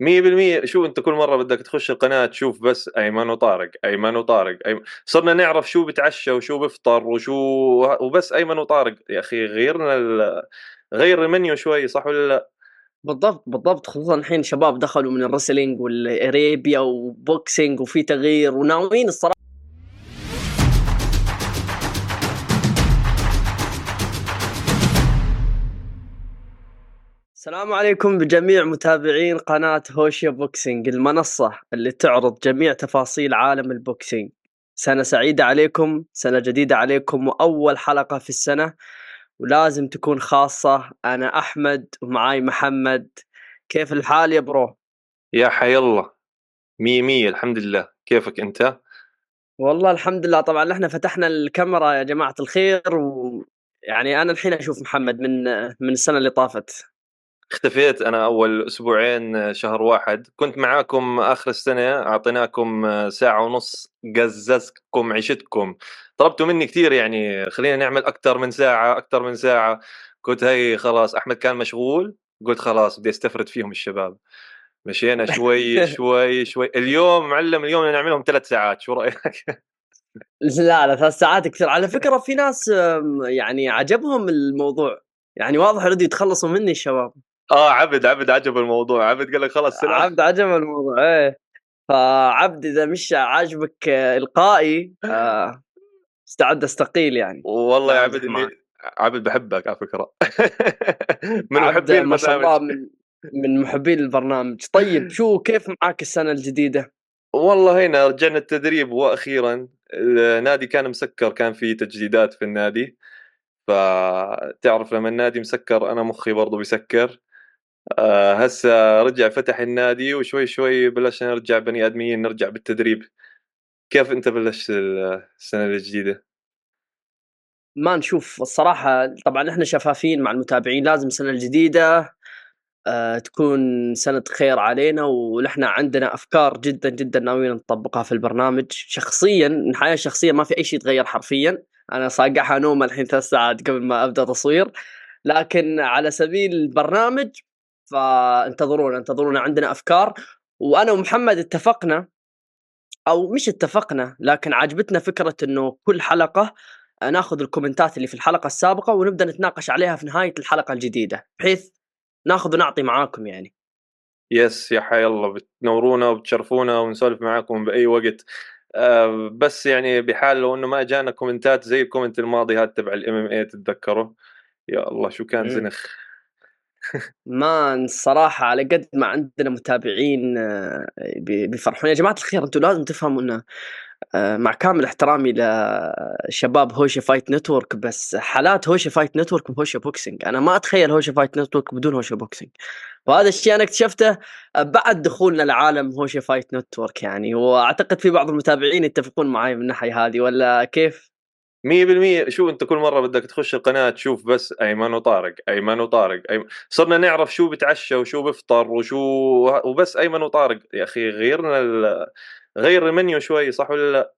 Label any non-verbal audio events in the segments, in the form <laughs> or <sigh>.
100% شو أنت كل مرة بدك تخش القناة تشوف بس أيمن وطارق أيمن وطارق أيمن. صرنا نعرف شو بتعشى وشو بفطر وشو وبس أيمن وطارق. يا أخي غيرنا ال... غير المنيو شوي صح ولا لا؟ بالضبط بالضبط. خصوصا الحين شباب دخلوا من الرسلينج والأريبيا وبوكسينج وفي تغيير وناويين الصراحة السلام عليكم بجميع متابعين قناة هوشة boxing المنصة اللي تعرض جميع تفاصيل عالم ال boxing. سنة سعيدة عليكم سنة جديدة عليكم وأول حلقة في السنة. ولازم تكون خاصة أنا أحمد ومعاي محمد. كيف الحال يا bro؟ يا حي الله. مية مية الحمد لله. كيفك أنت؟ والله الحمد لله. طبعا إحنا فتحنا الكاميرا يا جماعة الخير ويعني أنا الحين أشوف محمد من من السنة اللي طافت. اختفيت أنا أول أسبوعين شهر واحد. كنت معاكم آخر السنة أعطيناكم ساعة ونص قززكم عيشتكم. طلبتوا مني كثير يعني خلينا نعمل أكثر من ساعة أكثر من ساعة. قلت هي خلاص أحمد كان مشغول. قلت خلاص بدي أستفرد فيهم الشباب. مشينا شوي <laughs> شوي شوي. اليوم معلم اليوم نعملهم ثلاث ساعات. شو رأيك؟ لا لا ثلاث ساعات كثير. على فكرة في ناس يعني عجبهم الموضوع. يعني واضح يريدوا يتخلصوا مني الشباب. آه عبد عبد عجب الموضوع. عبد قال لك خلاص سلام. عبد عجب الموضوع إيه. فعبد إذا مش عاجبك إلقائي آه استعد أستقيل يعني. والله يا عبد إني عبد بحبك على فكرة. <laughs> من محبين ما شاء الله من من محبين البرنامج. طيب <laughs> شو كيف معاك السنة الجديدة؟ والله هنا رجعنا التدريب وأخيرا النادي كان مسكر كان في تجديدات في النادي. فتعرف لما النادي مسكر أنا مخي برضه بيسكر. آه هسه رجع فتح النادي وشوي شوي بلشنا نرجع بني آدميين نرجع بالتدريب. كيف أنت بلشت السنة الجديدة؟ ما نشوف الصراحة. طبعا إحنا شفافين مع المتابعين لازم السنة الجديده آه تكون سنة خير علينا ونحن عندنا أفكار جدا جدا ناويين نطبقها في البرنامج. شخصيا الحياة الشخصية ما في أي شيء يتغير حرفيا. أنا صاقعها نوم الحين ثلاث ساعات قبل ما أبدأ تصوير. لكن على سبيل البرنامج فانتظرونا انتظرونا عندنا أفكار. وأنا ومحمد اتفقنا أو مش اتفقنا لكن عجبتنا فكرة إنه كل حلقة ناخذ الكومنتات اللي في الحلقة السابقة ونبدأ نتناقش عليها في نهاية الحلقة الجديدة بحيث ناخذ ونعطي معاكم يعني. يس يا حي الله بتنورونا وبتشرفونا ونسولف معاكم بأي وقت. أه بس يعني بحال لو إنه ما اجانا comment ات زي ال comment الماضي هذا تبع ال MMA تتذكره يا الله شو كان زنخ. ما الصراحة على قد ما عندنا متابعين آه، بيفرحون. يا جماعة الخير أنتم لازم تفهموا إنه آه، مع كامل احترامي لشباب هوشة fight network بس حالات هوشة fight network بهوشة boxing. أنا ما أتخيل هوشة fight network بدون هوشة boxing. وهذا الشيء أنا اكتشفته بعد دخولنا لعالم هوشة fight network يعني. وأعتقد في بعض المتابعين يتفقون معي من الناحية هذه ولا كيف؟ 100% شو أنت كل مرة بدك تخش القناة تشوف بس أيمن وطارق أيمن وطارق أيمن. صرنا نعرف شو بتعشى وشو بفطر وشو وبس أيمن وطارق. يا أخي غيرنا ال... غير المنيو شوي صح ولا لا؟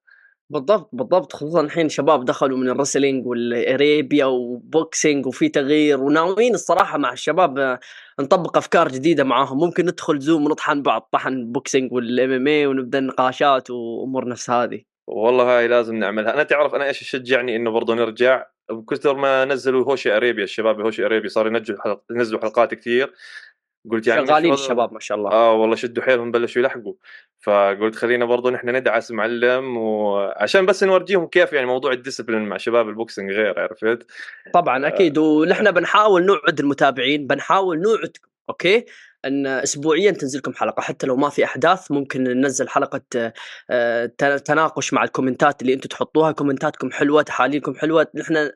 بالضبط بالضبط. خصوصا الحين شباب دخلوا من ال wrestling وال Arabia و boxing وفي تغيير. وناويين الصراحة مع الشباب نطبق أفكار جديدة معاهم. ممكن ندخل Zoom ونطحن بعض طحن boxing وال MMA ونبدأ نقاشات وأمور نفس هذه. والله هاي لازم نعملها. أنا تعرف أنا إيش يشجعني إنه برضه نرجع. بكثر ما نزلوا هوشة Arabia الشباب هوشة Arabia صاروا ينزلوا حلق... ينزلوا حلقات كثير قلت يعني شغالين الشباب ما شاء الله. آه والله شدوا حيلهم بلشوا يلحقوا. فقلت خلينا برضه نحن ندعس معلم وعشان بس نورجيهم كيف يعني موضوع ال discipline مع شباب ال boxing غير عرفت؟ طبعا أكيد. ونحن بنحاول نوعد المتابعين بنحاول نوعدكم أوكي؟ أن اسبوعيا تنزلكم حلقة حتى لو ما في أحداث ممكن ننزل حلقة آه، تناقش مع ال comment ات اللي أنتم تحطوها comment اتكم حلوة تحاليلكم حلوة. نحن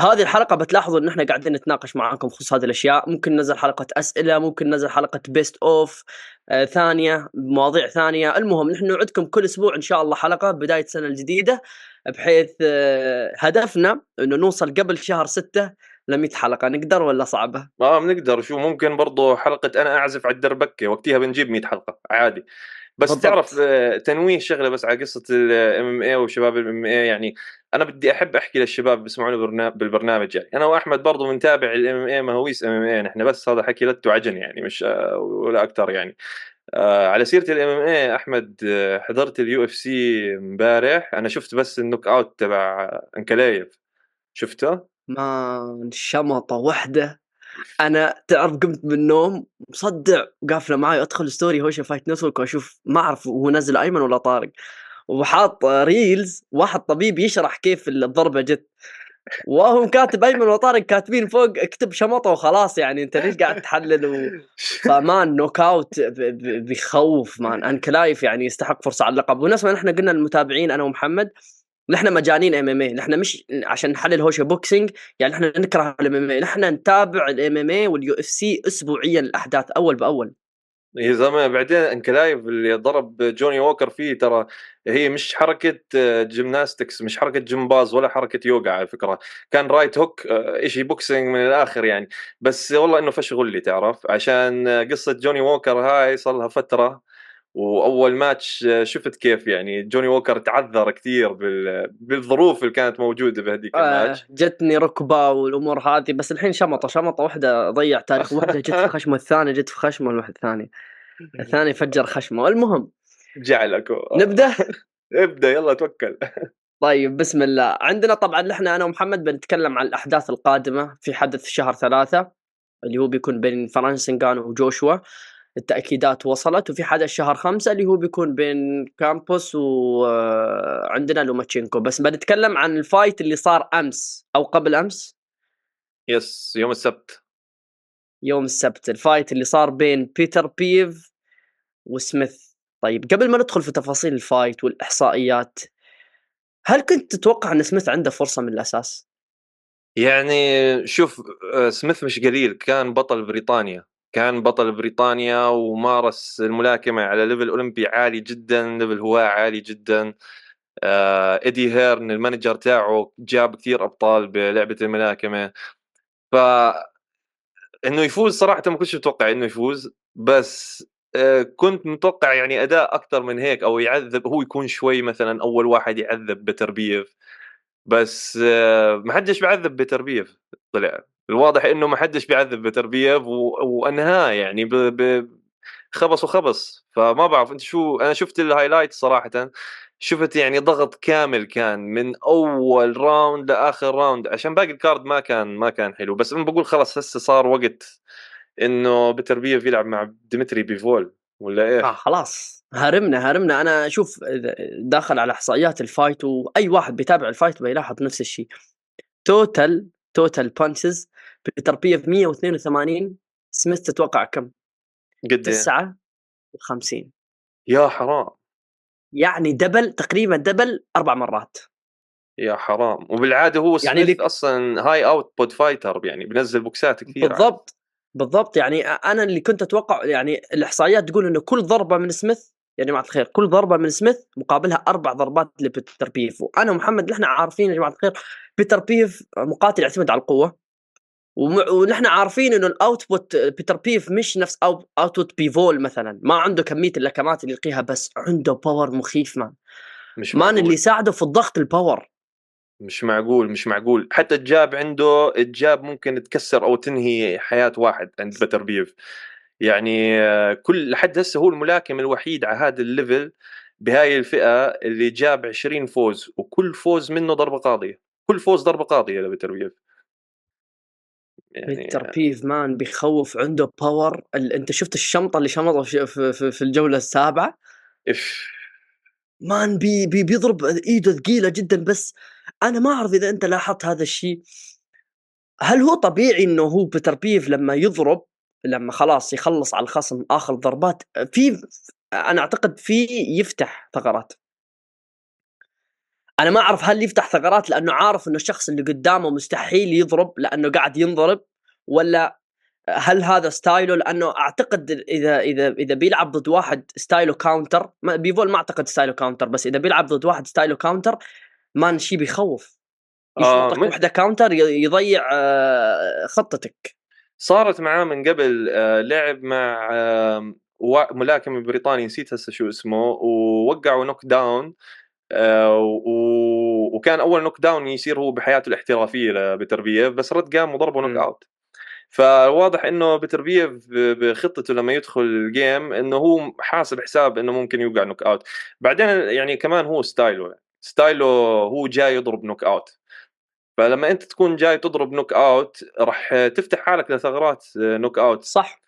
هذه الحلقة بتلاحظوا إن إحنا قاعدين نتناقش معاكم بخصوص هذه الأشياء. ممكن ننزل حلقة أسئلة ممكن ننزل حلقة best of آه ثانية مواضيع ثانية. المهم نحن نوعدكم كل أسبوع إن شاء الله حلقة بداية السنة الجديدة بحيث آه هدفنا إنه نوصل قبل شهر ستة ل 100 حلقه نقدر ولا صعبه؟ آه بنقدر شو ممكن برضه حلقة أنا أعزف على الدربكة وقتها بنجيب 100 حلقة عادي بس بالضبط. تعرف آه، تنويه شغلة بس على قصة ال MMA وشباب ال MMA يعني أنا بدي أحب أحكي للشباب بيسمعوني بالبرنامج يعني أنا وأحمد برضه بنتابع ال MMA مهاويس MMA نحن بس هذا حكي لت وعجن يعني مش آه، ولا أكثر يعني آه على سيرة ال MMA أحمد آه، حضرت ال UFC امبارح أنا شفت بس ال knockout تبع أنكلايف شفته؟ ما شمطة واحدة أنا تعرف قمت من النوم مصدع قافلة معي ادخل story هوشة fight network وأشوف ما أعرف هو نزل أيمن ولا طارق. وحاط reels واحد طبيب يشرح كيف الضربة جت. وهم كاتب أيمن وطارق كاتبين فوق اكتب شمطة وخلاص يعني. أنت ليش قاعد تحلل و... <laughs> ف man knockout بيخوف man. انكلايف يعني يستحق فرصة على اللقب. ونفس نحن قلنا للمتابعين أنا ومحمد. نحن مجانين MMA نحن مش عشان نحلل هوشة boxing يعني نحن نكره ال MMA نحن نتابع ال MMA وال UFC اسبوعيا الأحداث أول بأول. يا زلمة بعدين انكلايف اللي ضرب جوني ووكر فيه ترى هي مش حركة gymnastics مش حركة جمباز ولا حركة يوغا على فكرة. كان right hook شيء بوكسينج من الآخر يعني. بس والله إنه فش غلي تعرف؟ عشان قصة جوني ووكر هاي صار لها فترة. وأول ماتش شفت كيف يعني؟ جوني ووكر تعذر كثير بالظروف اللي كانت موجودة بهذيك آه، الماتش. جتني ركبة والأمور هذه بس الحين شمطة شمطة واحدة ضيع تاريخ <laughs> واحدة جت في خشمة الثانية جت في خشمة الواحد الثاني. الثاني فجر خشمة. المهم جعلك نبدأ؟ <laughs> ابدأ يلا توكل. <laughs> طيب بسم الله. عندنا طبعا إحنا أنا ومحمد بنتكلم عن الأحداث القادمة في حدث شهر ثلاثة اللي هو بيكون بين فرانسيس وجوشوا. التأكيدات وصلت وفي حدث شهر خمسة اللي هو بيكون بين كامبوسوس وعندنا لوماتشينكو. بس بنتكلم عن ال fight اللي صار أمس أو قبل أمس؟ yes يوم السبت. يوم السبت. ال fight اللي صار بين بيتر بيف وسميث طيب قبل ما ندخل في تفاصيل ال fight والإحصائيات هل كنت تتوقع أن سميث عنده فرصة من الأساس؟ يعني شوف آه، سميث مش قليل كان بطل بريطانيا. كان بطل بريطانيا ومارس الملاكمة على level أولمبي عالي جدا level هواة عالي جدا. آه إيدي هيرن ال manager تاعه جاب كثير أبطال بلعبة الملاكمة. ف إنه يفوز صراحة ما كنتش متوقع إنه يفوز بس آه كنت متوقع يعني أداء أكثر من هيك أو يعذب هو يكون شوي مثلا أول واحد يعذب بتربيف. بس آه ما حدش بيعذب بتربيف طلع. الواضح إنه ما حدش بيعذب بتربيف و... وانهاه يعني ب... ب... خبص وخبص. فما بعرف أنت شو أنا شفت ال highlight صراحة شفت يعني ضغط كامل كان من أول round لآخر round. عشان باقي ال card ما كان ما كان حلو. بس أنا بقول خلاص هسه صار وقت إنه بتربيف يلعب مع ديمتري بيفول. ولا إيه؟ آه خلاص. هرمنا هرمنا. أنا أشوف داخل على إحصائيات ال fight وأي واحد بيتابع ال fight بيلاحظ نفس الشيء. total total punches بيتر بيف 182 سميث تتوقع كم؟ قد 59 يا حرام. يعني double تقريبا double أربع مرات. يا حرام. وبالعادة هو يعني سميث أصلا هاي out-boxer fighter يعني بنزل بوكسات كثير بالضبط بالضبط. يعني أنا اللي كنت أتوقع يعني الإحصائيات تقول إنه كل ضربة من سميث يا جماعة الخير كل ضربة من سميث مقابلها أربع ضربات لبيتر بيف وأنا ومحمد نحن عارفين يا جماعة الخير بيتر بيف مقاتل يعتمد على القوة. ونحن عارفين إنه ال output بيتر بيف مش نفس output بيفول مثلا. ما عنده كمية اللكمات اللي يلقيها بس عنده power مخيف man مش man اللي يساعده في الضغط ال power مش معقول مش معقول. حتى ال jab عنده ال jab ممكن تكسر أو تنهي حياة واحد عند بيتر بيف يعني كل لحد هسه هو الملاكم الوحيد على هذا ال level بهاي الفئة اللي جاب 20 فوز وكل فوز منه ضربة قاضية. كل فوز ضربة قاضية لبيتر بيف يعني بيتر بيف man بيخوف عنده power ال... انت شفت الشمطه اللي شمطه في, في, في الجولة السابعة؟ اف man بي بي بيضرب إيده ثقيلة جدا بس أنا ما أعرف إذا أنت لاحظت هذا الشيء. هل هو طبيعي إنه هو بيتر بيف لما يضرب لما خلاص يخلص على الخصم آخر ضربات؟ في أنا أعتقد في يفتح ثغرات. أنا ما أعرف هل يفتح ثغرات لأنه عارف إنه الشخص اللي قدامه مستحيل يضرب لأنه قاعد ينضرب ولا هل هذا style ه؟ لأنه أعتقد إذا إذا إذا بيلعب ضد واحد style ه counter بيفول ما أعتقد style ه counter بس إذا بيلعب ضد واحد style ه counter man شيء بيخوف. يشوطك آه وحدة counter يضيع آه، خطتك. صارت معاه من قبل آه، لعب مع ملاكم بريطاني نسيت هسه شو اسمه ووقعوا knockdown آه، وكان أول نوك داون يصير هو بحياته الاحترافية لبيتر بس رد قام وضربه knockout فواضح إنه بتربيف بخطته لما يدخل ال game إنه هو حاسب حساب إنه ممكن يوقع knockout بعدين يعني كمان هو style ه style ه هو جاي يضرب knockout فلما أنت تكون جاي تضرب knockout راح تفتح حالك لثغرات knockout صح.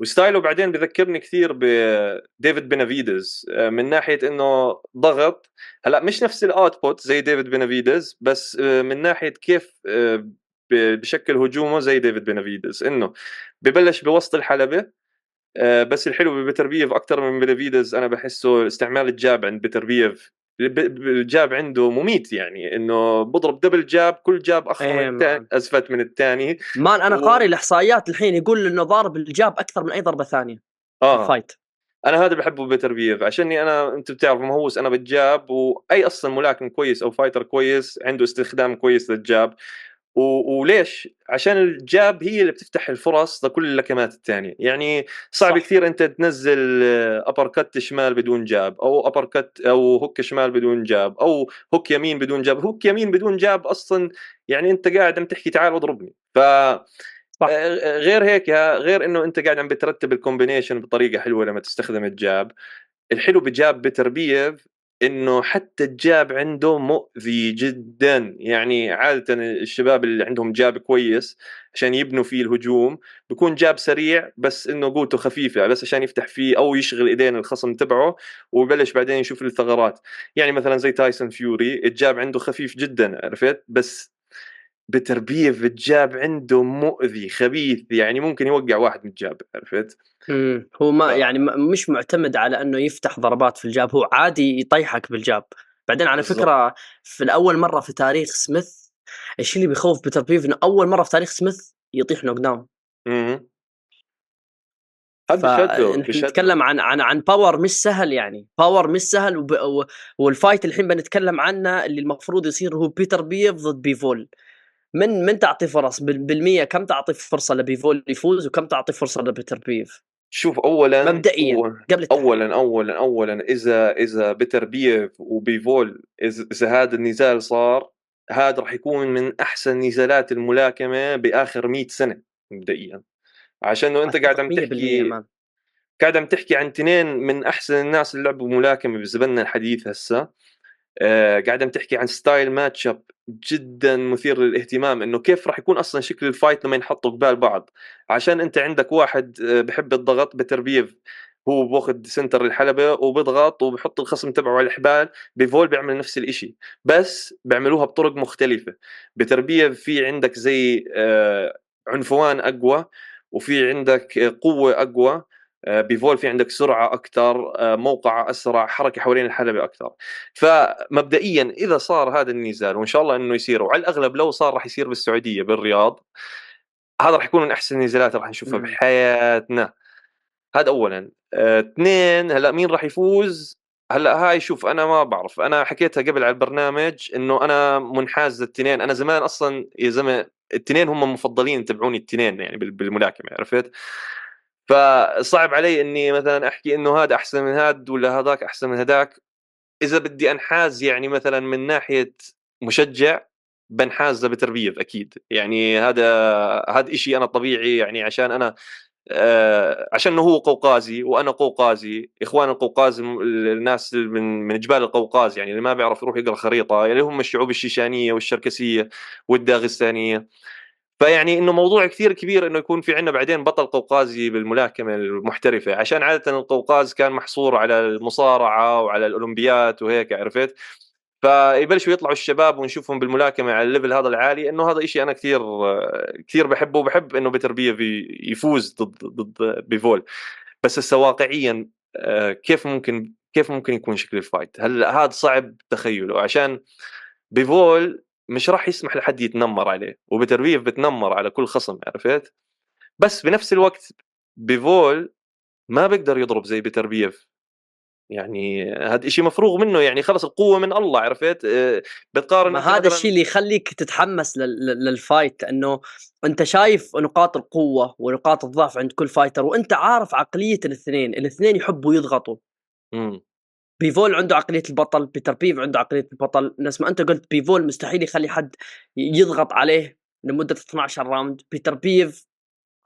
و style ه بعدين بذكرني كثير بديفيد بينافيدز من ناحية إنه ضغط. هلأ مش نفس ال output زي ديفيد بينافيدز بس من ناحية كيف بشكل هجومه زي ديفيد بينافيدز إنه ببلش بوسط الحلبة بس الحلو ببيتر أكثر من بينافيدز أنا بحسه استعمال ال jab عند بيتر ال jab عنده مميت يعني إنه بضرب double jab كل jab اخر من الثاني ازفت من الثاني man أنا و... قاري الإحصائيات الحين يقول إنه ضارب ال jab أكثر من أي ضربة ثانية آه. ال fight. أنا هذا بحبه بيتر بيف عشاني أنا أنت بتعرف مهووس أنا بال jab وأي أصلا ملاكم كويس أو fighter كويس عنده استخدام كويس لل jab. وليش؟ عشان ال jab هي اللي بتفتح الفرص لكل اللكمات الثانية، يعني صعب صح. كثير أنت تنزل uppercut شمال بدون jab أو uppercut أو hook شمال بدون jab أو hook يمين بدون jab، hook يمين بدون jab أصلا يعني أنت قاعد عم تحكي تعال اضربني، ف صح. غير هيك غير إنه أنت قاعد عم بترتب ال combination بطريقة حلوة لما تستخدم ال jab الحلو ب jab بتربيف إنه حتى ال jab عنده مؤذي جدا. يعني عادة الشباب اللي عندهم jab كويس عشان يبنوا فيه الهجوم بيكون jab سريع بس إنه قوته خفيفة بس عشان يفتح فيه أو يشغل إيدين الخصم تبعه ويبلش بعدين يشوف الثغرات. يعني مثلا زي تايسون فيوري ال jab عنده خفيف جدا عرفت؟ بس بتربيف ال jab عنده مؤذي خبيث يعني ممكن يوقع واحد من ال jab عرفت؟ امم هو ما يعني مش معتمد على إنه يفتح ضربات في ال jab هو عادي يطيحك بال jab. بعدين على بالزبط. فكره في الأول مرة في تاريخ سميث الشيء اللي بيخوف بيتر بيف إنه أول مرة في تاريخ سميث يطيح knockdown امم هذا نتكلم عن عن عن power مش سهل يعني. power مش سهل وب... وال fight الحين بنتكلم عنه اللي المفروض يصير هو بيتر بيف ضد بيفول. من من تعطي فرص؟ بالمية كم تعطي فرصة لبيفول يفوز وكم تعطي فرصة لبيتر بيف؟ شوف اولا مبدئيا قبل التحرير. اولا اولا اولا اذا إذا بيتر بيف وبيفول إذا هذا النزال صار هذا راح يكون من أحسن نزالات الملاكمة بآخر 100 سنة مبدئيا. عشان إنه أنت قاعد عم تحكي قاعد عم تحكي عن اثنين من أحسن الناس اللي لعبوا ملاكمة بزمننا الحديث هسه. آه قاعد عم تحكي عن style matchup جدا مثير للاهتمام إنه كيف راح يكون أصلا شكل ال fight لما ينحطوا قبال بعض. عشان أنت عندك واحد آه، بحب الضغط بتربيف هو باخذ center الحلبة وبيضغط وبحط الخصم تبعه على الحبال بيفول بيعمل نفس الإشي بس بيعملوها بطرق مختلفة. بتربية في عندك زي آه، عنفوان أقوى وفي عندك قوة أقوى. بيفول في عندك سرعة أكثر آه، موقع أسرع حركة حوالين الحلبة أكثر فمبدئيا إذا صار هذا النزال وإن شاء الله إنه يصير وعلى الأغلب لو صار راح يصير بالسعودية بالرياض هذا راح يكون من أحسن النزالات راح نشوفها بحياتنا. هذا اولا. آه، اثنين هلأ مين راح يفوز؟ هلأ هاي شوف أنا ما بعرف. أنا حكيتها قبل على البرنامج إنه أنا منحاز للتنين. أنا زمان أصلا يا زلمة التنين هم مفضلين تبعوني التنين يعني بالملاكمة عرفت؟ فصعب علي إني مثلا أحكي إنه هذا أحسن من هذا ولا هذاك أحسن من هذاك. إذا بدي أنحاز يعني مثلا من ناحية مشجع بنحاز لبتربيف أكيد. يعني هذا هذا شيء أنا طبيعي يعني عشان أنا آه عشان هو قوقازي وأنا قوقازي. اخوان القوقاز الناس من من جبال القوقاز يعني اللي ما بيعرف يروح يقرأ خريطة اللي يعني هم الشعوب الشيشانية والشركسية والداغستانية. فيعني إنه موضوع كثير كبير إنه يكون في عندنا بعدين بطل قوقازي بالملاكمة المحترفة عشان عادة القوقاز كان محصور على المصارعة وعلى الأولمبيات وهيك عرفت؟ فيبلشوا يطلعوا الشباب ونشوفهم بالملاكمة على الليفل هذا العالي إنه هذا إشي أنا كثير كثير بحبه وبحب إنه بتربيف يفوز ضد ضد بيفول. بس هسه واقعيا آه، كيف ممكن كيف ممكن يكون شكل ال fight؟ هل هذا صعب تخيله؟ عشان بيفول مش راح يسمح لحد يتنمر عليه وبتربيف بتنمر على كل خصم عرفت؟ بس بنفس الوقت بيفول ما بيقدر يضرب زي بتربيف يعني هذا شيء مفروغ منه يعني خلص القوة من الله عرفت؟ آه، بتقارن ما هذا الشيء اللي يخليك تتحمس لل fight إنه أنت شايف نقاط القوة ونقاط الضعف عند كل fighter وأنت عارف عقلية الاثنين الاثنين يحبوا يضغطوا. امم بيفول عنده عقلية البطل بيتر بيف عنده عقلية البطل. نفس ما أنت قلت بيفول مستحيل يخلي حد يضغط عليه لمدة 12 round. بيتر بيف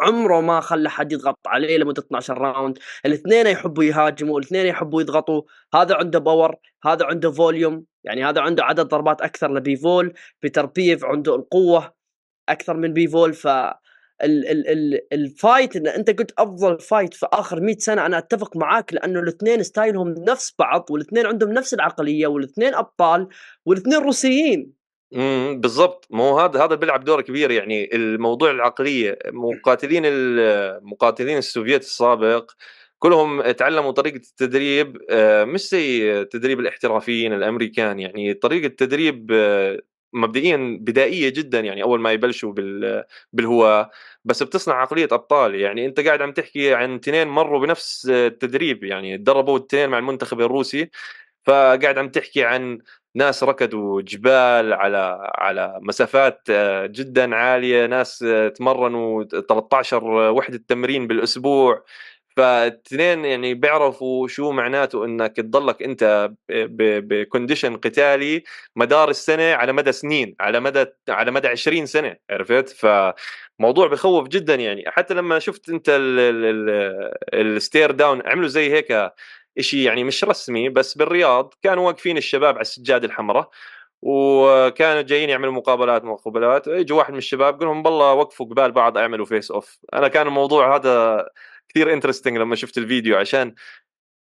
عمره ما خلى حد يضغط عليه لمدة 12 round. الاثنين يحبوا يهاجموا الاثنين يحبوا يضغطوا. هذا عنده power هذا عنده volume يعني هذا عنده عدد ضربات أكثر لبيفول. بيتربيف عنده القوة أكثر من بيفول ف ال ال ال ال fight إن أنت قلت أفضل fight في آخر 100 سنة أنا أتفق معاك لأنه الاثنين style هم نفس بعض والاثنين عندهم نفس العقلية والاثنين أبطال والاثنين روسيين. امم بالضبط. مو هذا هذا بيلعب دور كبير يعني الموضوع العقلية. مقاتلين المقاتلين السوفيت السابق كلهم تعلموا طريقة التدريب آه، مش زي تدريب الاحترافيين الأمريكان يعني طريقة تدريب آه، مبدئيا بدائية جدا يعني أول ما يبلشوا بال بالهواء بس بتصنع عقلية أبطال يعني أنت قاعد عم تحكي عن اثنين مروا بنفس التدريب يعني تدربوا الاثنين مع المنتخب الروسي فقاعد عم تحكي عن ناس ركضوا جبال على على مسافات آه، جدا عالية ناس آه، تمرنوا 13 وحدة تمرين بالأسبوع. فالاثنين يعني بيعرفوا شو معناته إنك تضلك أنت ب condition قتالي مدار السنة على مدى سنين على مدى على مدى 20 سنة عرفت؟ فموضوع بخوف جدا يعني. حتى لما شفت أنت ال stare down عملوا زي هيك شيء يعني مش رسمي بس بالرياض. كانوا واقفين الشباب على السجادة الحمراء وكانوا جايين يعملوا مقابلات مقابلات. يجوا واحد من الشباب قال لهم بالله وقفوا قبال بعض أعملوا face off أنا كان الموضوع هذا كثير interesting لما شفت الفيديو عشان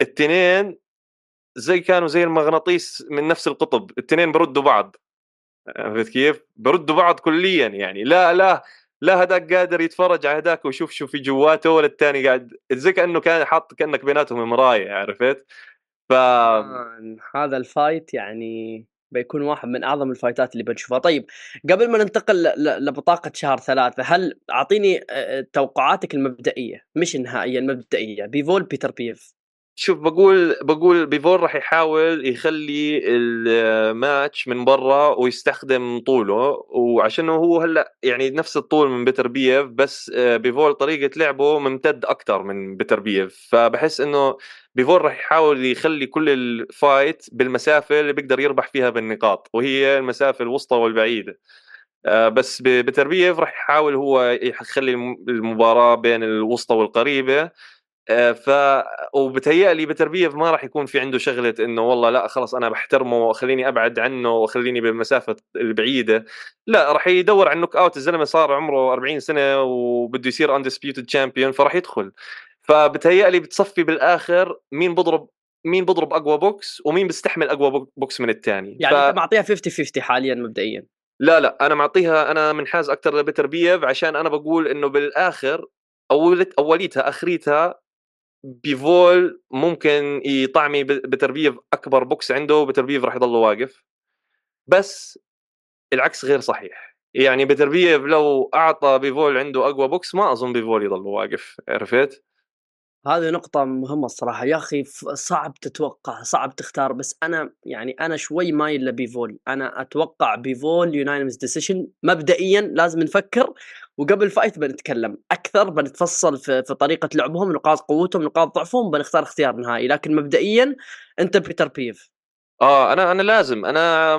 التنين زي كانوا زي المغناطيس من نفس القطب التنين بردوا بعض عرفت كيف؟ بردوا بعض كليا يعني لا لا لا هذاك قادر يتفرج على هذاك ويشوف شو في جواته ولا الثاني قاعد زي كأنه كان حاط كأنك بيناتهم مرايه عرفت؟ ف هذا ال fight يعني بيكون واحد من أعظم ال fight ات اللي بنشوفها. طيب قبل ما ننتقل لبطاقة شهر ثلاثة هل أعطيني توقعاتك المبدئية؟ مش النهائيه المبدئيه بيفول بيتر بيف. شوف بقول بقول بيفول راح يحاول يخلي الماتش من برا ويستخدم طوله وعشان هو هلأ يعني نفس الطول من بيتربيف بس بيفول طريقة لعبه ممتد أكثر من بيتربيف فبحس إنه بيفول راح يحاول يخلي كل ال fight بالمسافة اللي بيقدر يربح فيها بالنقاط وهي المسافة الوسطى والبعيدة. بس بتربيف راح يحاول هو يخلي المباراة بين الوسطى والقريبة. آه، ف وبتهيألي بتربيف ما راح يكون في عنده شغلة إنه والله لا خلاص أنا بحترمه وخليني أبعد عنه وخليني بالمسافة البعيدة. لا راح يدور على ال knockout الزلمة صار عمره 40 سنة وبده يصير undisputed champion فراح يدخل. فبتهيألي بتصفي بالآخر مين بضرب مين بضرب أقوى بوكس ومين بيستحمل أقوى بوكس من الثاني يعني ف... أنت معطيها 50 50 حاليا مبدئيا. لا لا أنا معطيها أنا منحاز أكثر لبيتربيف عشان أنا بقول إنه بالآخر أوليتها أخريتها بيفول ممكن يطعمي بتربيف أكبر بوكس عنده وبتربيف راح يضل واقف. بس العكس غير صحيح. يعني بتربيف لو أعطى بيفول عنده أقوى بوكس ما أظن بيفول يضل واقف عرفت؟ هذه نقطة مهمة الصراحة. يا أخي صعب تتوقع صعب تختار بس أنا يعني أنا شوي مايل لبيفول. أنا أتوقع بيفول unanimous decision مبدئيا لازم نفكر وقبل fight بنتكلم. أكثر بنتفصل في, في طريقة لعبهم نقاط قوتهم نقاط ضعفهم بنختار اختيار نهائي. لكن مبدئيا أنت بيتربيف. آه أنا أنا لازم. أنا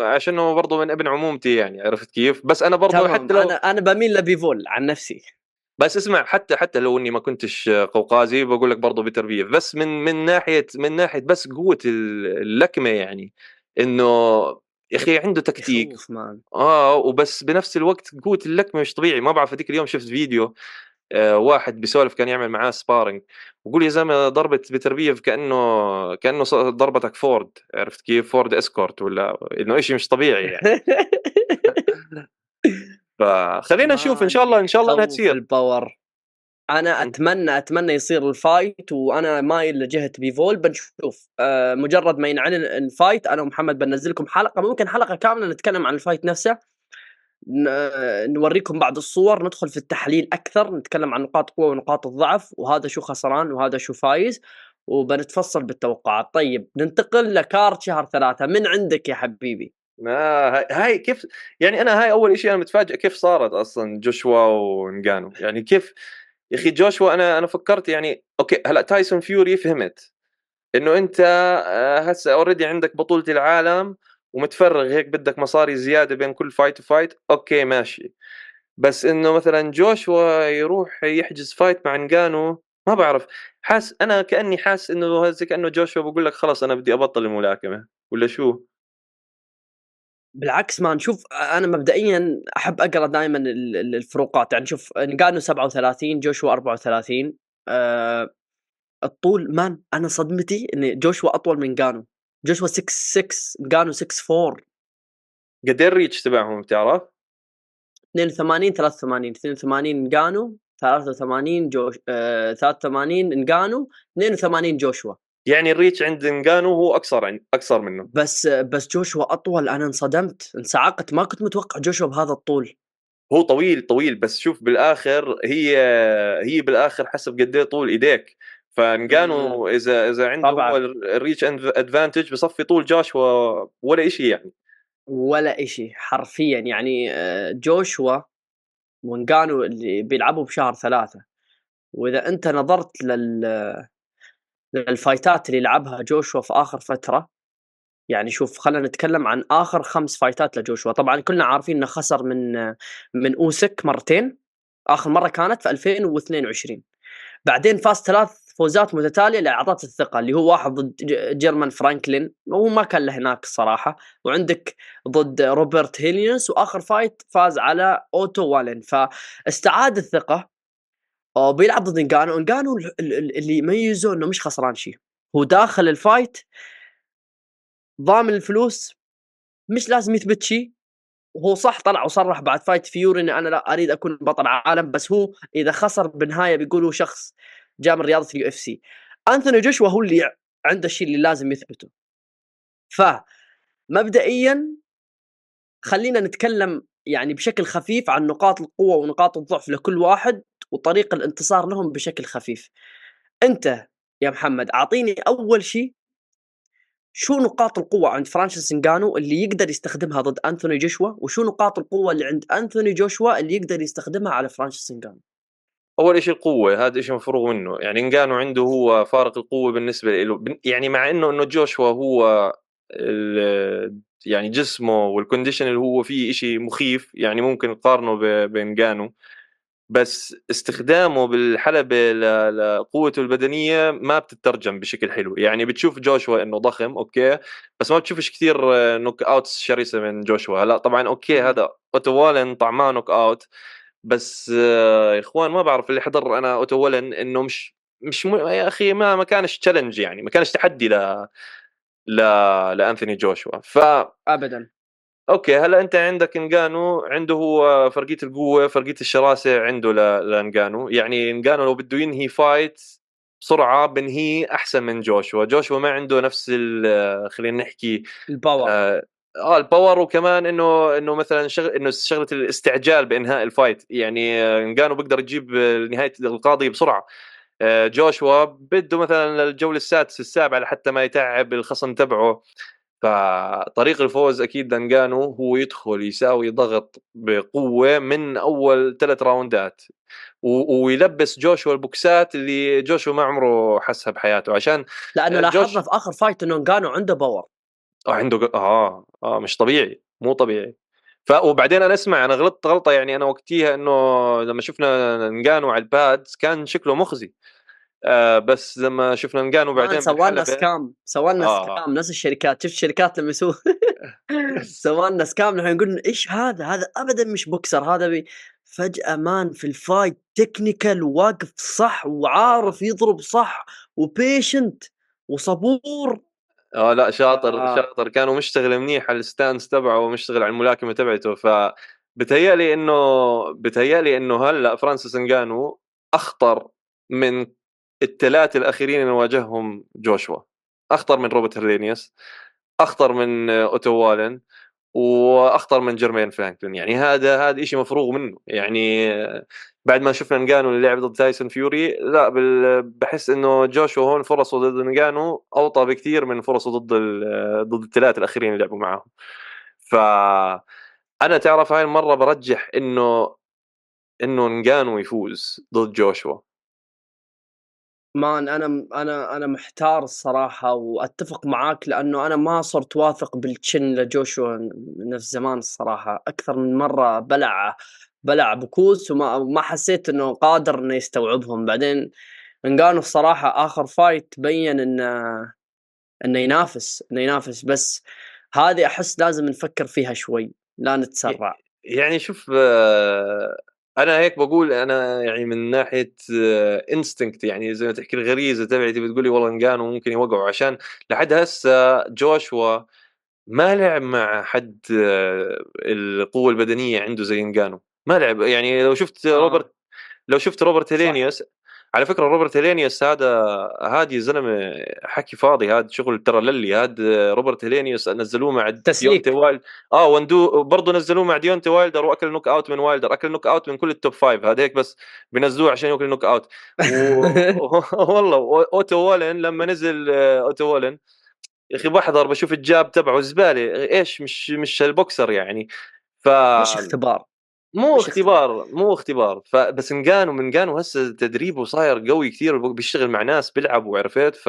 عشان برضه من ابن عمومتي يعني عرفت كيف؟ بس أنا برضه حتى لو أنا أنا بميل لبيفول عن نفسي. بس اسمع حتى حتى لو إني ما كنتش قوقازي بقول لك برضه بيتربيف بس من من ناحية من ناحية بس قوة اللكمة يعني إنه يا أخي عنده تكتيك. آه وبس بنفس الوقت قوة اللكمة مش طبيعي. ما بعرف هذيك اليوم شفت فيديو آه واحد بيسولف كان يعمل معاه sparring وقول يا زلمة ضربة بيتربيف كأنه كأنه ضربتك فورد. عرفت كيف؟ فورد Escort ولا إنه شيء مش طبيعي يعني. <laughs> فخلينا نشوف إن شاء الله إن شاء الله إنها تصير. ال power. أنا أتمنى أتمنى يصير ال fight وأنا مايل لجهه بيفول. بنشوف. آه مجرد ما ينعلن ال fight أنا ومحمد بنزل لكم حلقة ممكن حلقة كاملة نتكلم عن ال fight نفسه. نوريكم بعض الصور ندخل في التحليل أكثر نتكلم عن نقاط قوة ونقاط الضعف وهذا شو خسران وهذا شو فايز وبنتفصل بالتوقعات. طيب ننتقل ل card شهر ثلاثة. من عندك يا حبيبي؟ ما هاي كيف يعني أنا هاي أول شيء أنا متفاجئ كيف صارت أصلا جوشوا ونجانو. يعني كيف يا أخي جوشوا أنا أنا فكرت يعني okay هلأ تايسون فيوري فهمت إنه أنت آه، هسه already عندك بطولة العالم ومتفرغ هيك بدك مصاري زيادة بين كل fight و fight okay ماشي. بس إنه مثلا جوشوا يروح يحجز fight مع نجانو ما بعرف. حاس أنا كأني حاس إنه زي كأنه جوشوا بقول لك خلاص أنا بدي أبطل الملاكمة ولا شو؟ بالعكس ما نشوف أنا مبدئيا أحب أقرأ دائما الفروقات. يعني شوف نقانو 37 جوشوا 34 أه الطول مان أنا صدمتي إن جوشوا أطول من جانو جوشوا 6 6 جانو 6 4 قد إيه الريتش تبعهم بتعرف؟ 82 83 82 جانو 83 جوش آه 83 انجانو 82 جوشوا. يعني ال reach عند انجانو هو اقصر اقصر منه. بس بس جوشوا أطول أنا انصدمت انصعقت ما كنت متوقع جوشوا بهذا الطول. هو طويل طويل بس شوف بالآخر هي هي بالآخر حسب قد إيه طول إيديك. فانجانو إذا إذا عنده طبعا. ال reach advantage بصفي طول جوشوا ولا شيء يعني. ولا شيء حرفيا يعني آه، جوشوا وانجانو اللي بيلعبوا بشهر ثلاثة. وإذا أنت نظرت لل لل fight ات اللي لعبها جوشوا في آخر فترة. يعني شوف خلينا نتكلم عن آخر خمس fight ات لجوشوا. طبعا كلنا عارفين إنه خسر من من أوسيك مرتين. آخر مرة كانت في 2022 بعدين فاز ثلاث فوزات متتالية اللي اعطته الثقة اللي هو واحد ضد جيرمان فرانكلين. وهو ما كان له هناك الصراحه وعندك ضد روبرت هيلينس. وآخر fight فاز على أوتو والين. فاستعاد الثقة. وبيلعب ضد إنجانو. إنجانو اللي يميزه إنه مش خسران شيء هو داخل ال fight ضامن الفلوس مش لازم يثبت شيء وهو صح طلع وصرح بعد fight فيوري اني أنا لا أريد أكون بطل عالم بس هو إذا خسر بالنهاية بيقولوا شخص جاء من رياضة ال UFC أنثوني جوشوا هو اللي عنده الشيء اللي لازم يثبته. ف مبدئيا خلينا نتكلم يعني بشكل خفيف عن نقاط القوة ونقاط الضعف لكل واحد. وطريق الانتصار لهم بشكل خفيف. أنت يا محمد أعطيني أول شيء شو نقاط القوة عند فرانشيس انجانو اللي يقدر يستخدمها ضد أنثوني جوشوا وشو نقاط القوة اللي عند أنثوني جوشوا اللي يقدر يستخدمها على فرانشيس انجانو أول شيء القوة هذا شيء مفروغ منه. يعني انجانو عنده هو فارق القوة بالنسبة له يعني مع إنه إنه جوشوا هو يعني جسمه وال condition اللي هو فيه شيء مخيف يعني ممكن نقارنه بانجانو بس استخدامه بالحلبة لقوته البدنية ما بتترجم بشكل حلو. يعني بتشوف جوشوا إنه ضخم okay بس ما بتشوفش كثير knockouts شرسة من جوشوا. هلا طبعا okay هذا اوتو طعماه knockout بس يا إخوان ما بعرف اللي حضر أنا اوتو إنه مش مش م... يا أخي ما ما كانش challenge يعني ما كانش تحدي ل ل لأنثوني جوشوا. ف ابدا. okay هلا أنت عندك انجانو عنده هو فرقيه القوة فرقيه الشراسة عنده لانجانو يعني انجانو لو بده ينهي fight بسرعة بنهي أحسن من جوشوا. جوشوا ما عنده نفس خلينا نحكي ال power آه, آه ال power وكمان إنه إنه مثلا شغل إنه شغلة الاستعجال بإنهاء ال fight يعني انجانو بيقدر يجيب نهاية القاضية بسرعة. آه، جوشوا بده مثلا الجوله السادسة السابعة لحتى ما يتعب الخصم تبعه. فطريق الفوز أكيد لنجانو هو يدخل يساوي ضغط بقوة من أول ثلاث round ات ويلبس جوشوا البوكسات اللي جوشوا ما عمره حسها بحياته عشان لأنه لاحظنا في آخر fight إنه انجانو عنده power آه عنده آه آه مش طبيعي مو طبيعي. ف وبعدين أنا أسمع أنا غلطت غلطة يعني أنا وقتيها إنه لما شفنا نجانو على ال pad كان شكله مخزي. آه بس لما شفنا نجانو بعدين سوا لنا scam سوالنا آه. سكام نفس الشركات. شفت الشركات لما يسوون <laughs> <laughs> سوالنا سكام نحن نقول إيش هذا؟ هذا ابدا مش بوكسر هذا بي فجأة مان في الفايت تكنيكال واقف صح وعارف يضرب صح وبيشنت وصبور. آه لا شاطر آه. شاطر. كانوا مشتغل منيح على الستانس تبعه ومشتغل على الملاكمة تبعته. ف بتهيألي إنه بتهيألي إنه هلأ فرانسيس انجانو أخطر من الثلاثه الأخيرين اللي واجههم جوشوا. أخطر من روبرت هيلينيوس أخطر من أوتو والن وأخطر من جيرمين فرانكلين. يعني هذا هذا شيء مفروغ منه. يعني بعد ما شفنا نجانو اللي لعب ضد تايسون فيوري لا بحس إنه جوشوا هون فرصه ضد نجانو أوطى بكثير من فرصه ضد ضد الثلاثه الأخيرين اللي لعبوا معاهم. ف أنا تعرف هاي المرة برجح إنه إنه نجانو يفوز ضد جوشوا. man أنا أنا أنا محتار الصراحة وأتفق معاك لأنه أنا ما صرت واثق بال chin لجوشوا نفس زمان الصراحة. أكثر من مرة بلع بلع بكوس وما ما حسيت إنه قادر إنه يستوعبهم. بعدين انجانو الصراحة آخر fight بين إنه إنه ينافس إنه ينافس. بس هذه أحس لازم نفكر فيها شوي لا نتسرع. يعني شوف أنا هيك بقول أنا يعني من ناحية instinct آه، يعني زي ما تحكي الغريزة تبعتي بتقول لي والله إنجانو ممكن يوقعوا. عشان لحد هسه جوشوا ما لعب مع حد آه، القوة البدنية عنده زي إنجانو. ما لعب يعني لو شفت روبرت لو شفت روبرت هيلينيوس على فكرة روبرت هيلينيوس هذا هادي زلمه حكي فاضي هذا شغل ترى للي هذا روبرت هيلينيوس نزلوه مع ديونتي وايلد. آه وندو برضه نزلوه مع ديونتي وايلدر واكل نوك آوت من وايلدر أكل نوك آوت من كل التوب فايف هذا هيك بس بنزلوه عشان ياكل نوك آوت. و... <laughs> والله أوتو وولن لما نزل آه، أوتو وولن يا أخي بحضر بشوف الجاب تبعه زبالة إيش مش مش البوكسر يعني. ف مش اختبار. مو اختبار مو اختبار. فبس انجانو من انجانو هسه تدريبه صاير قوي كثير بيشتغل مع ناس بيلعب وعرفت؟ ف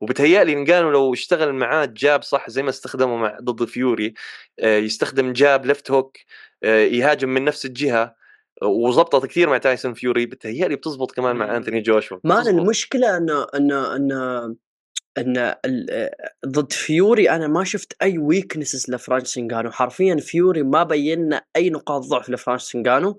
وبتهيألي انجانو لو اشتغل معاه jab صح زي ما استخدمه مع ضد فيوري آه، يستخدم jab left hook آه، يهاجم من نفس الجهة وزبطت كثير مع تايسون فيوري. بتهيألي بتزبط كمان مع انثوني جوشوا. ما المشكلة انه انه إنه إن ضد فيوري أنا ما شفت أي weaknesses لفرانسيس نجانو حرفيا فيوري ما بينا أي نقاط ضعف لفرانسيس نجانو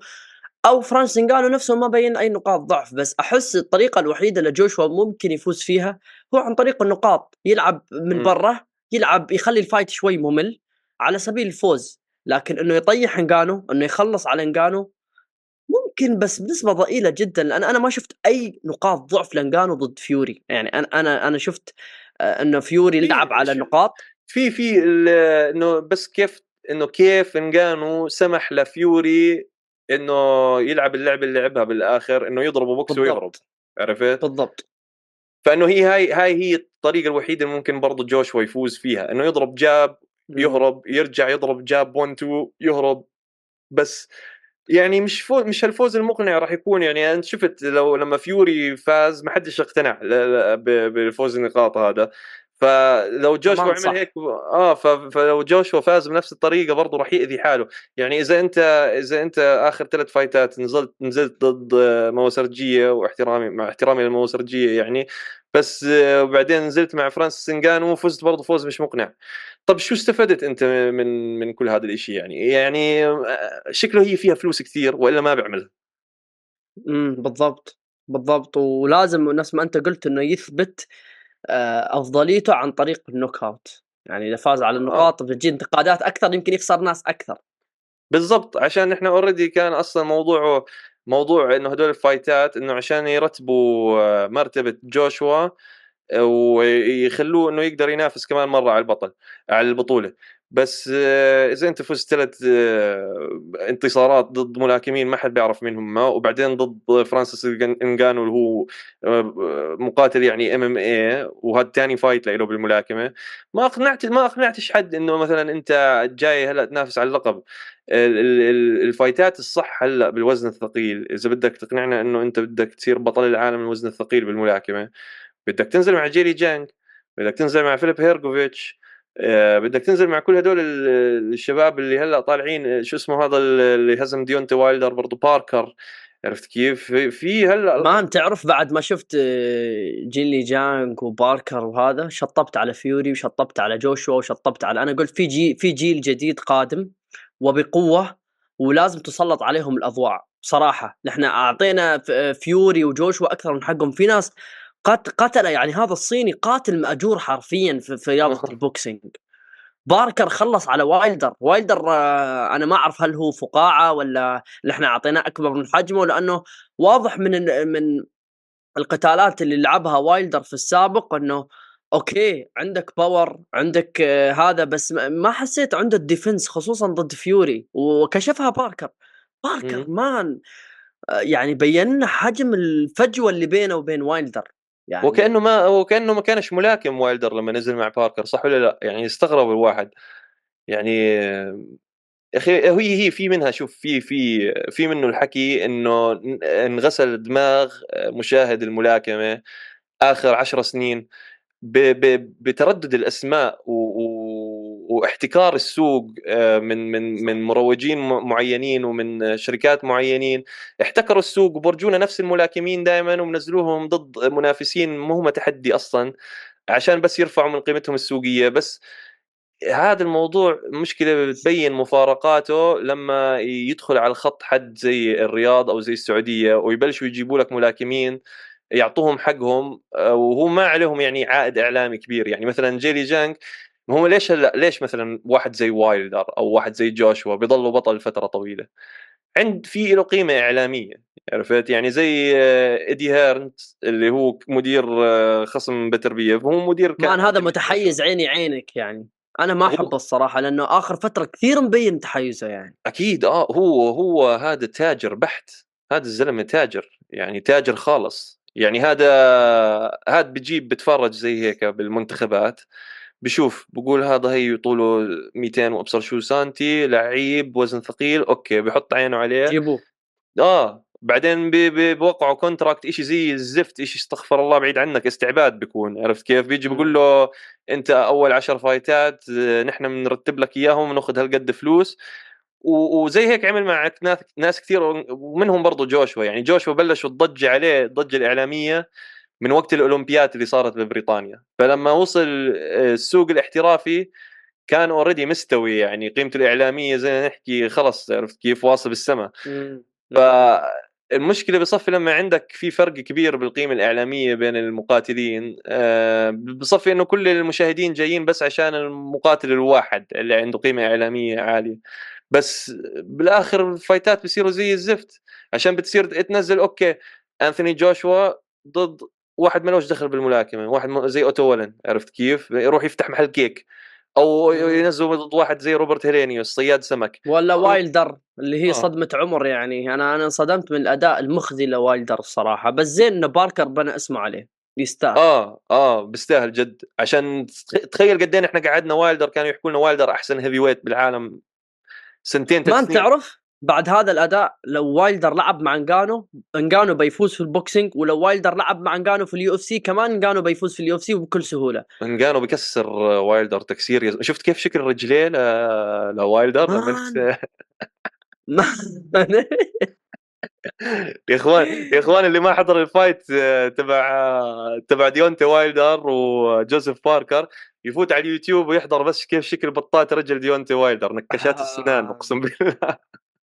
أو فرانسيس نجانو نفسه ما بين أي نقاط ضعف بس أحس الطريقة الوحيدة اللي جوشوا ممكن يفوز فيها هو عن طريق النقاط. يلعب من برا يلعب يخلي ال fight شوي ممل على سبيل الفوز. لكن إنه يطيح انجانو إنه يخلص على انجانو ممكن بس بنسبة ضئيلة جدا لأن أنا ما شفت أي نقاط ضعف لانجانو ضد فيوري. يعني أنا أنا أنا شفت آه، إنه فيوري لعب على النقاط. في في إنه بس كيف إنه كيف نجانو سمح لفيوري إنه يلعب اللعبة اللي لعبها بالآخر إنه يضربه box ويهرب. عرفت؟ بالضبط. فإنه هي هاي هاي هي الطريقة الوحيدة اللي ممكن برضه جوشوا يفوز فيها إنه يضرب jab يهرب يرجع يضرب jab 1 2 يهرب بس يعني مش فوز مش هالفوز المقنع راح يكون يعني انت شفت لو لما فيوري فاز ما حدش اقتنع بفوز النقاط هذا. فلو جوشوا عمل هيك آه فلو جوشوا فاز بنفس الطريقة برضه راح يأذي حاله. يعني إذا أنت إذا أنت آخر ثلاث fight ات نزلت نزلت ضد مواسرجية وإحترامي مع احترامي للمواسرجية يعني بس آه، وبعدين نزلت مع فرانسيس نجانو وفزت برضه فوز مش مقنع. طب شو استفدت أنت من من كل هذا الشيء يعني؟ يعني آه، شكله هي فيها فلوس كثير وإلا ما بيعملها امم بالضبط بالضبط. ولازم نفس ما أنت قلت إنه يثبت آه، أفضليته عن طريق ال knockout. يعني إذا فاز على النقاط بتجي انتقادات أكثر يمكن يخسر ناس أكثر. بالضبط عشان إحنا already كان أصلا موضوعه موضوع إنه هدول ال fight ات إنه عشان يرتبوا آه، مرتبة جوشوا ويخلوه إنه يقدر ينافس كمان مرة على البطل على البطولة. بس آه، إذا أنت فزت ثلاث آه، انتصارات ضد ملاكمين ما حد بيعرف منهم ما وبعدين ضد فرانسيس نجانو اللي هو آه، مقاتل يعني MMA وهذا ثاني fight له بالملاكمة ما أقنعت ما أقنعتش حد إنه مثلا أنت جاي هلأ تنافس على اللقب. ال fight ات الصح هلا بالوزن الثقيل. إذا بدك تقنعنا إنه أنت بدك تصير بطل العالم الوزن الثقيل بالملاكمة بدك تنزل مع جيلي زانج بدك تنزل مع فيليب هيرجوفيتش آه، بدك تنزل مع كل هدول الشباب اللي هلا طالعين آه، شو اسمه هذا اللي هزم ديونتي وايلدر برضه باركر. عرفت كيف؟ في هلا ما تعرف بعد ما شفت آه، جيلي زانج وباركر وهذا شطبت على فيوري وشطبت على جوشوا وشطبت على أنا قلت في جي في جيل جديد قادم. وبقوة ولازم تسلط عليهم الأضواء. صراحة نحن أعطينا فيوري وجوشوا أكثر من حقهم. في ناس قتل يعني هذا الصيني قاتل مأجور حرفيا في, في رياضة ال boxing. باركر خلص على وايلدر. وايلدر آه، أنا ما أعرف هل هو فقاعة ولا اللي إحنا أعطيناه أكبر من حجمه لأنه واضح من من القتالات اللي لعبها وايلدر في السابق إنه okay عندك power عندك آه، هذا بس ما حسيت عنده ال defense خصوصا ضد فيوري وكشفها باركر باركر man آه، يعني بينا حجم الفجوة اللي بينه وبين وايلدر يعني وكأنه ما وكأنه ما كانش ملاكم وايلدر لما نزل مع باركر صح ولا لا؟ يعني استغرب الواحد. يعني يا أخي هي هي في منها شوف في في في منه الحكي إنه انغسل دماغ مشاهد الملاكمة آخر عشر سنين. بتردد الأسماء و واحتكار السوق آه، من من من مروجين معينين ومن شركات معينين. احتكروا السوق وبفرجونا نفس الملاكمين دائما ومنزلوهم ضد منافسين مو هم تحدي أصلا عشان بس يرفعوا من قيمتهم السوقية. بس هذا الموضوع مشكلة بتبين مفارقاته لما يدخل على الخط حد زي الرياض أو زي السعودية ويبلشوا يجيبوا لك ملاكمين يعطوهم حقهم آه، وهو ما عليهم يعني عائد إعلامي كبير. يعني مثلا جيلي زانج هو ليش هلا ليش مثلا واحد زي وايلدر أو واحد زي جوشوا بيضلوا بطل فترة طويلة؟ عند في له قيمة إعلامية عرفت؟ يعني زي آه، إيدي هيرنت اللي هو مدير آه، خصم بتربية هو مدير كان هذا متحيز عيني عينك يعني. أنا ما أحبه الصراحة لأنه آخر فترة كثير مبين تحيزه يعني. أكيد آه هو هو هذا تاجر بحت هذا الزلمة تاجر يعني تاجر خالص. يعني هذا هذا بجيب بتفرج زي هيك بالمنتخبات بشوف بقول هذا هي طوله 200 وأبصر شو سنتي لعيب وزن ثقيل okay بحط عينه عليه. جيبوه. آه بعدين بوقعوا contract شيء زي الزفت شيء استغفر الله بعيد عنك استعباد بيكون عرفت كيف؟ بيجي بقول له أنت أول عشر fight ات آه، نحن بنرتب لك إياهم وناخذ هالقد فلوس وزي هيك عمل مع ناس كثير ومنهم برضه جوشوا. يعني جوشوا بلشوا الضجه عليه الضجه الإعلامية من وقت الاولمبيات اللي صارت ببريطانيا. فلما وصل آه، السوق الاحترافي كان already مستوي. يعني قيمته الإعلامية زي ما نحكي خلص عرفت كيف؟ واصل بالسماء فالمشكلة بصفي لما عندك في فرق كبير بالقيمة الإعلامية بين المقاتلين آه، بصفي إنه كل المشاهدين جايين بس عشان المقاتل الواحد اللي عنده قيمة إعلامية عالية. بس بالآخر ال fight ات بيصيروا زي الزفت. عشان بتصير تنزل okay أنثوني جوشوا ضد واحد ما لهش دخل بالملاكمة واحد زي أوتو والين عرفت كيف؟ يروح يفتح محل كيك. أو ينزلوا ضد واحد زي روبرت هيلينيوس صياد سمك. ولا أو... وايلدر اللي هي آه. صدمة عمر يعني. أنا أنا انصدمت من الأداء المخزي لوايلدر الصراحة. بس زين انه باركر بنى اسمه عليه. يستاهل. آه آه بيستاهل جد. عشان تخيل قد إحنا قعدنا وايلدر كانوا يحكوا لنا وايلدر أحسن heavyweight بالعالم سنتين ما أنت تعرف بعد هذا الأداء لو وايلدر لعب مع نجانو نجانو بيفوز في ال boxing ولو وايلدر لعب مع نجانو في ال UFC كمان نجانو بيفوز في ال UFC وبكل سهولة. نجانو بيكسر وايلدر تكسير شفت كيف شكل رجليه لوايلدر؟ <laughs> يا إخوان يا إخوان اللي ما حضر ال fight آه، تبع آه، تبع ديونتي وايلدر وجوزيف باركر يفوت على اليوتيوب ويحضر بس كيف شكل بطاط رجل ديونتي وايلدر نكشات السنان أقسم بالله.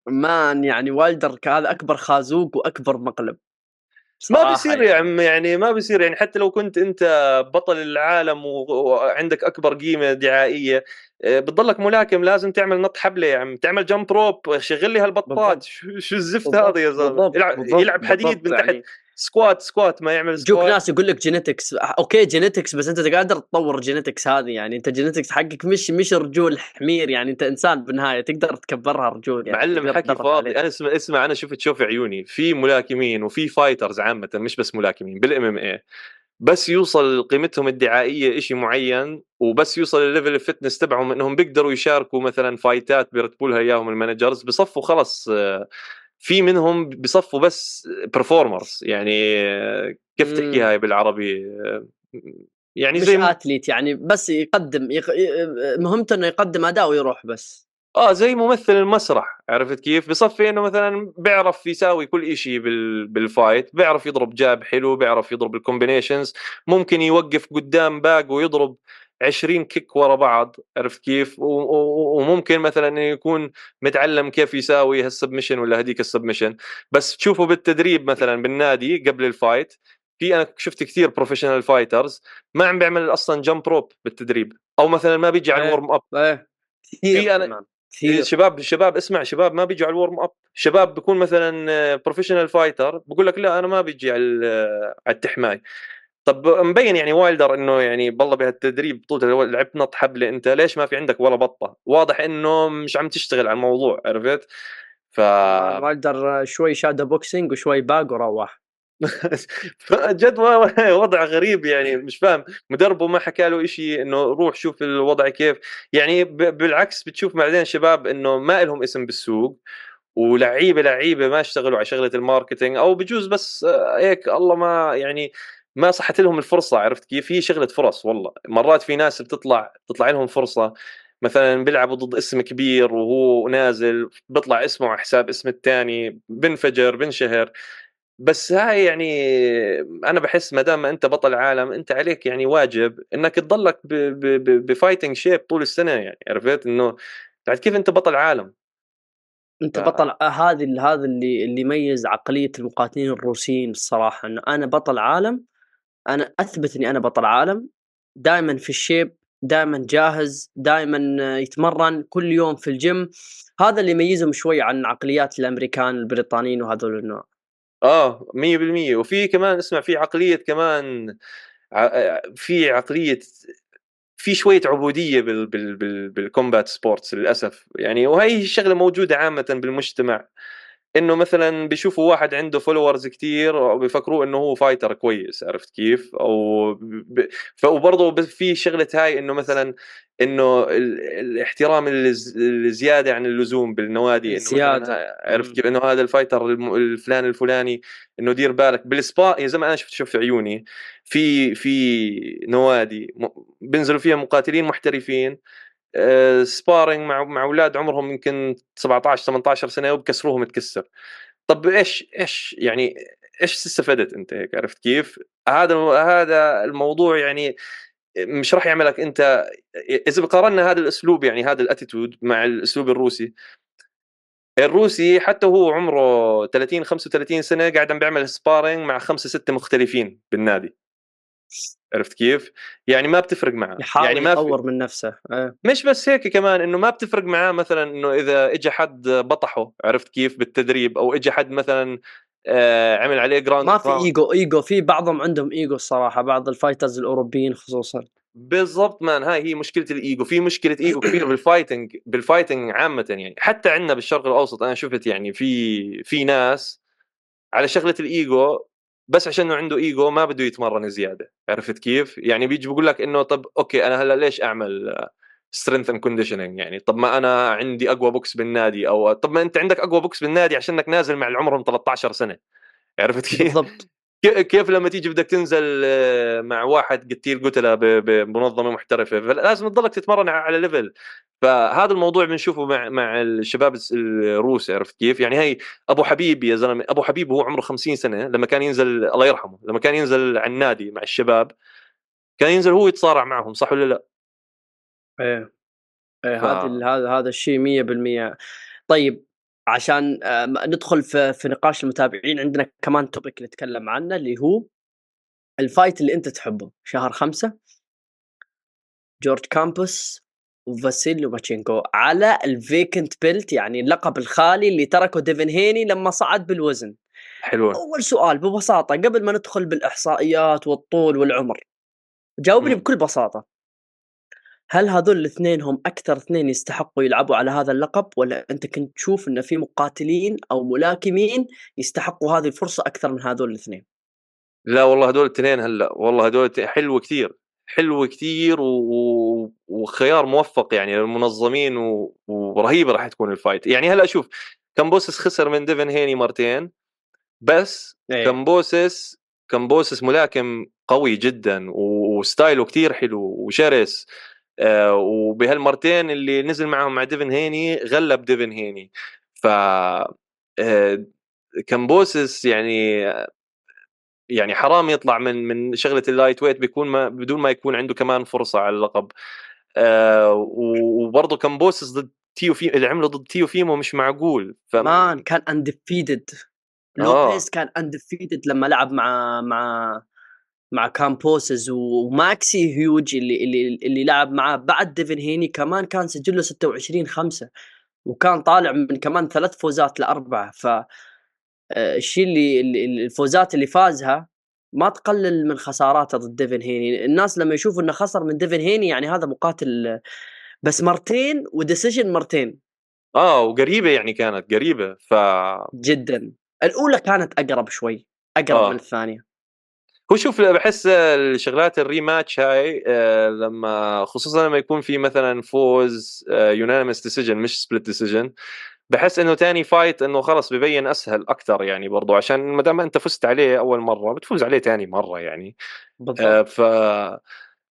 man يعني وايلدر هذا أكبر خازوق وأكبر مقلب. ما بيصير يا عم يعني ما بيصير يعني حتى لو كنت أنت بطل العالم وعندك أكبر قيمة دعائية آه، بتضلك ملاكم لازم تعمل نط حبلة يا عم تعمل jump rope شغل لي هالبطاط. شو الزفت هذا يا زلمة؟ يلعب, يلعب حديد من تحت. يعني. squat squat ما يعمل squat. بيجوك ناس يقول لك genetics okay genetics بس أنت قادر تطور ال genetics هذه يعني أنت genetics حقك مش مش رجول حمير يعني أنت إنسان بالنهاية تقدر تكبرها رجول يعني معلم حكي فاضي. أنا اسمع اسمع أنا شفت شوف عيوني. في ملاكمين وفي fighters عامة مش بس ملاكمين بال MMA بس يوصل قيمتهم الدعائية شيء معين وبس يوصل ال level ال fitness تبعهم إنهم بيقدروا يشاركوا مثلا fight ات بيرتبوا لها إياهم ال managers بصفوا خلص في منهم بصفوا بس performers يعني كيف تحكيها بالعربي؟ يعني زي مش athlete يعني بس يقدم يق... مهمته إنه يقدم أداء ويروح بس. آه زي ممثل المسرح عرفت كيف؟ بصفي إنه مثلا بيعرف يساوي كل شيء بال... بال fight بيعرف يضرب jab حلو بيعرف يضرب ال combinations ممكن يوقف قدام bag ويضرب 20 kick ورا بعض عرفت كيف؟ وممكن مثلا يكون متعلم كيف يساوي هال submission ولا هذيك ال submission. بس تشوفه بالتدريب مثلا بالنادي قبل ال fight في أنا شفت كثير professional fighters ما عم بيعمل أصلا jump rope بالتدريب. أو مثلا ما بيجي على ال warm up إيه في أنا كثير. شباب شباب اسمع شباب ما بيجوا على ال warm up شباب بيكون مثلا professional fighter بقول لك لا أنا ما بيجي على على التحماي. طب مبين يعني وايلدر إنه يعني بالله بهالتدريب بطوله لعبت نط حبلة أنت ليش ما في عندك ولا بطة؟ واضح إنه مش عم تشتغل على الموضوع عرفت؟ ف وايلدر شوي shadow boxing وشوي باق وروح <laughs> جد وضع غريب يعني مش فاهم مدربه ما حكى له شيء إنه روح شوف الوضع كيف يعني بالعكس بتشوف بعدين شباب إنه ما لهم اسم بالسوق ولعيبة لعيبة ما اشتغلوا على شغلة الماركتينج أو بجوز بس هيك الله ما يعني ما صحت لهم الفرصة عرفت كيف؟ هي شغلة فرص والله. مرات في ناس بتطلع تطلع لهم فرصة مثلا بيلعبوا ضد اسم كبير وهو نازل بيطلع اسمه على حساب اسم الثاني بنفجر بنشهر بس هاي يعني أنا بحس ما دام أنت بطل عالم أنت عليك يعني واجب إنك تضلك ب fighting shape طول السنة يعني عرفت؟ إنه بعد كيف أنت بطل عالم؟ أنت ف... بطل هذه هذا اللي اللي يميز عقلية المقاتلين الروسيين الصراحة إنه أنا بطل عالم أنا أثبت إني أنا بطل عالم. دائما في ال shape دائما جاهز دائما يتمرن كل يوم في الجيم. هذا اللي يميزهم شوي عن عقليات الأمريكان البريطانيين وهذول النوع. آه 100% وفي كمان اسمع في عقلية كمان في عقلية في شوية عبودية بال بال بال بال combat sports للأسف. يعني وهي الشغلة موجودة عامة بالمجتمع. إنه مثلا بيشوفوا واحد عنده followers كثير وبيفكروه إنه هو fighter كويس عرفت كيف؟ أو ب... وبرضه في شغلة هاي إنه مثلا إنه الاحترام الزياده عن اللزوم بالنوادي إنه زيادة. عرفت كيف؟ إنه هذا ال fighter الفلان الفلاني إنه دير بالك. بال spar زي ما أنا شفت شوف في عيوني في في نوادي بينزلوا فيها مقاتلين محترفين sparring مع مع أولاد عمرهم يمكن 17 18 سنة وبكسروهم تكسر. طب إيش إيش يعني إيش استفدت أنت هيك؟ عرفت كيف؟ هذا هذا الموضوع يعني مش راح يعملك أنت إذا قارنا هذا الأسلوب يعني هذا ال attitude مع الأسلوب الروسي الروسي حتى هو عمره 30 35 سنة قاعد عم بيعمل sparring مع خمسة ستة مختلفين بالنادي. عرفت كيف؟ يعني ما بتفرق معاه يحاول يعني ما يطور من نفسه أه. مش بس هيك كمان إنه ما بتفرق معاه مثلا إنه إذا اجى حد بطحه عرفت كيف بالتدريب أو اجى حد مثلا آه عمل عليه ground ما في إيجو إيجو في بعضهم عندهم إيجو الصراحة بعض ال fighters الأوروبيين خصوصا بالضبط man هاي هي مشكلة الإيجو في مشكلة إيجو كبيرة <coughs> بال fighting بال fighting عامة يعني حتى عندنا بالشرق الأوسط أنا شفت يعني في في ناس على شغلة الإيجو بس عشان عنده إيجو ما بده يتمرن زيادة عرفت كيف؟ يعني بيجي بيقول لك إنه طب okay أنا هلأ ليش أعمل strength and conditioning يعني؟ طب ما أنا عندي أقوى بوكس بالنادي أو طب ما أنت عندك أقوى بوكس بالنادي عشانك نازل مع اللي عمرهم 13 سنة عرفت كيف؟ بالضبط. كيف لما تيجي بدك تنزل آه، مع واحد قتيل قتله بمنظمة محترفة فلازم تضلك تتمرن على ليفل فهذا الموضوع بنشوفه مع مع الشباب الروس عرفت كيف؟ يعني هي أبو حبيب يا زلمة أبو حبيب وهو عمره 50 سنة لما كان ينزل الله يرحمه لما كان ينزل على النادي مع الشباب كان ينزل هو يتصارع معهم صح ولا لا؟ إيه إيه هذا هذا الشيء 100% طيب عشان آه، ندخل في, في نقاش المتابعين. عندنا كمان topic نتكلم عنه اللي هو ال fight اللي انت تحبه. شهر خمسة. جورج كامبوسوس وفاسيل لوماتشينكو على ال vacant belt يعني اللقب الخالي اللي تركه ديفن هيني لما صعد بالوزن. حلو أول سؤال ببساطة قبل ما ندخل بالإحصائيات والطول والعمر جاوبني. بكل بساطة. هل هذول الاثنين هم أكثر اثنين يستحقوا يلعبوا على هذا اللقب ولا أنت كنت تشوف إن في مقاتلين أو ملاكمين يستحقوا هذه الفرصة أكثر من هذول الاثنين؟ لا والله هذول الاثنين هلا والله هذول حلو كثير حلو كثير و... وخيار موفق يعني للمنظمين و... ورهيبة راح تكون ال fight يعني هلا شوف كمبوسس خسر من ديفن هيني مرتين بس أيه. كمبوسس كمبوسس ملاكم قوي جدا و style ه كثير حلو وشرس وبهالمرتين اللي نزل معهم مع ديفن هيني غلب ديفن هيني. ف آه كمبوسس يعني يعني حرام يطلع من من شغلة ال lightweight بيكون ما بدون ما يكون عنده كمان فرصة على اللقب. آه وبرضه كمبوسس ضد تيو في اللي عمله ضد تيوفيمو مش معقول. ف... man كان undefeated لوبيز آه. كان undefeated لما لعب مع مع مع كامبوسز وماكسي هيوج اللي اللي اللي لعب معاه. بعد ديفن هيني كمان كان سجله 26 5 وكان طالع من كمان ثلاث فوزات لأربعة. ف آه، الشيء اللي الفوزات اللي فازها ما تقلل من خساراته ضد ديفن هيني. الناس لما يشوفوا إنه خسر من ديفن هيني يعني هذا مقاتل بس مرتين و decision مرتين. آه وقريبة يعني كانت قريبة ف جدا. الأولى كانت أقرب شوي أقرب آه. من الثانية. هو شوف بحس الشغلات ال rematch هاي آه، لما خصوصا لما يكون في مثلا فوز unanimous decision مش split decision بحس إنه تاني fight إنه خلص ببين أسهل أكثر يعني برضو عشان ما دام أنت فزت عليه أول مرة بتفوز عليه تاني مرة يعني بالضبط. آه ف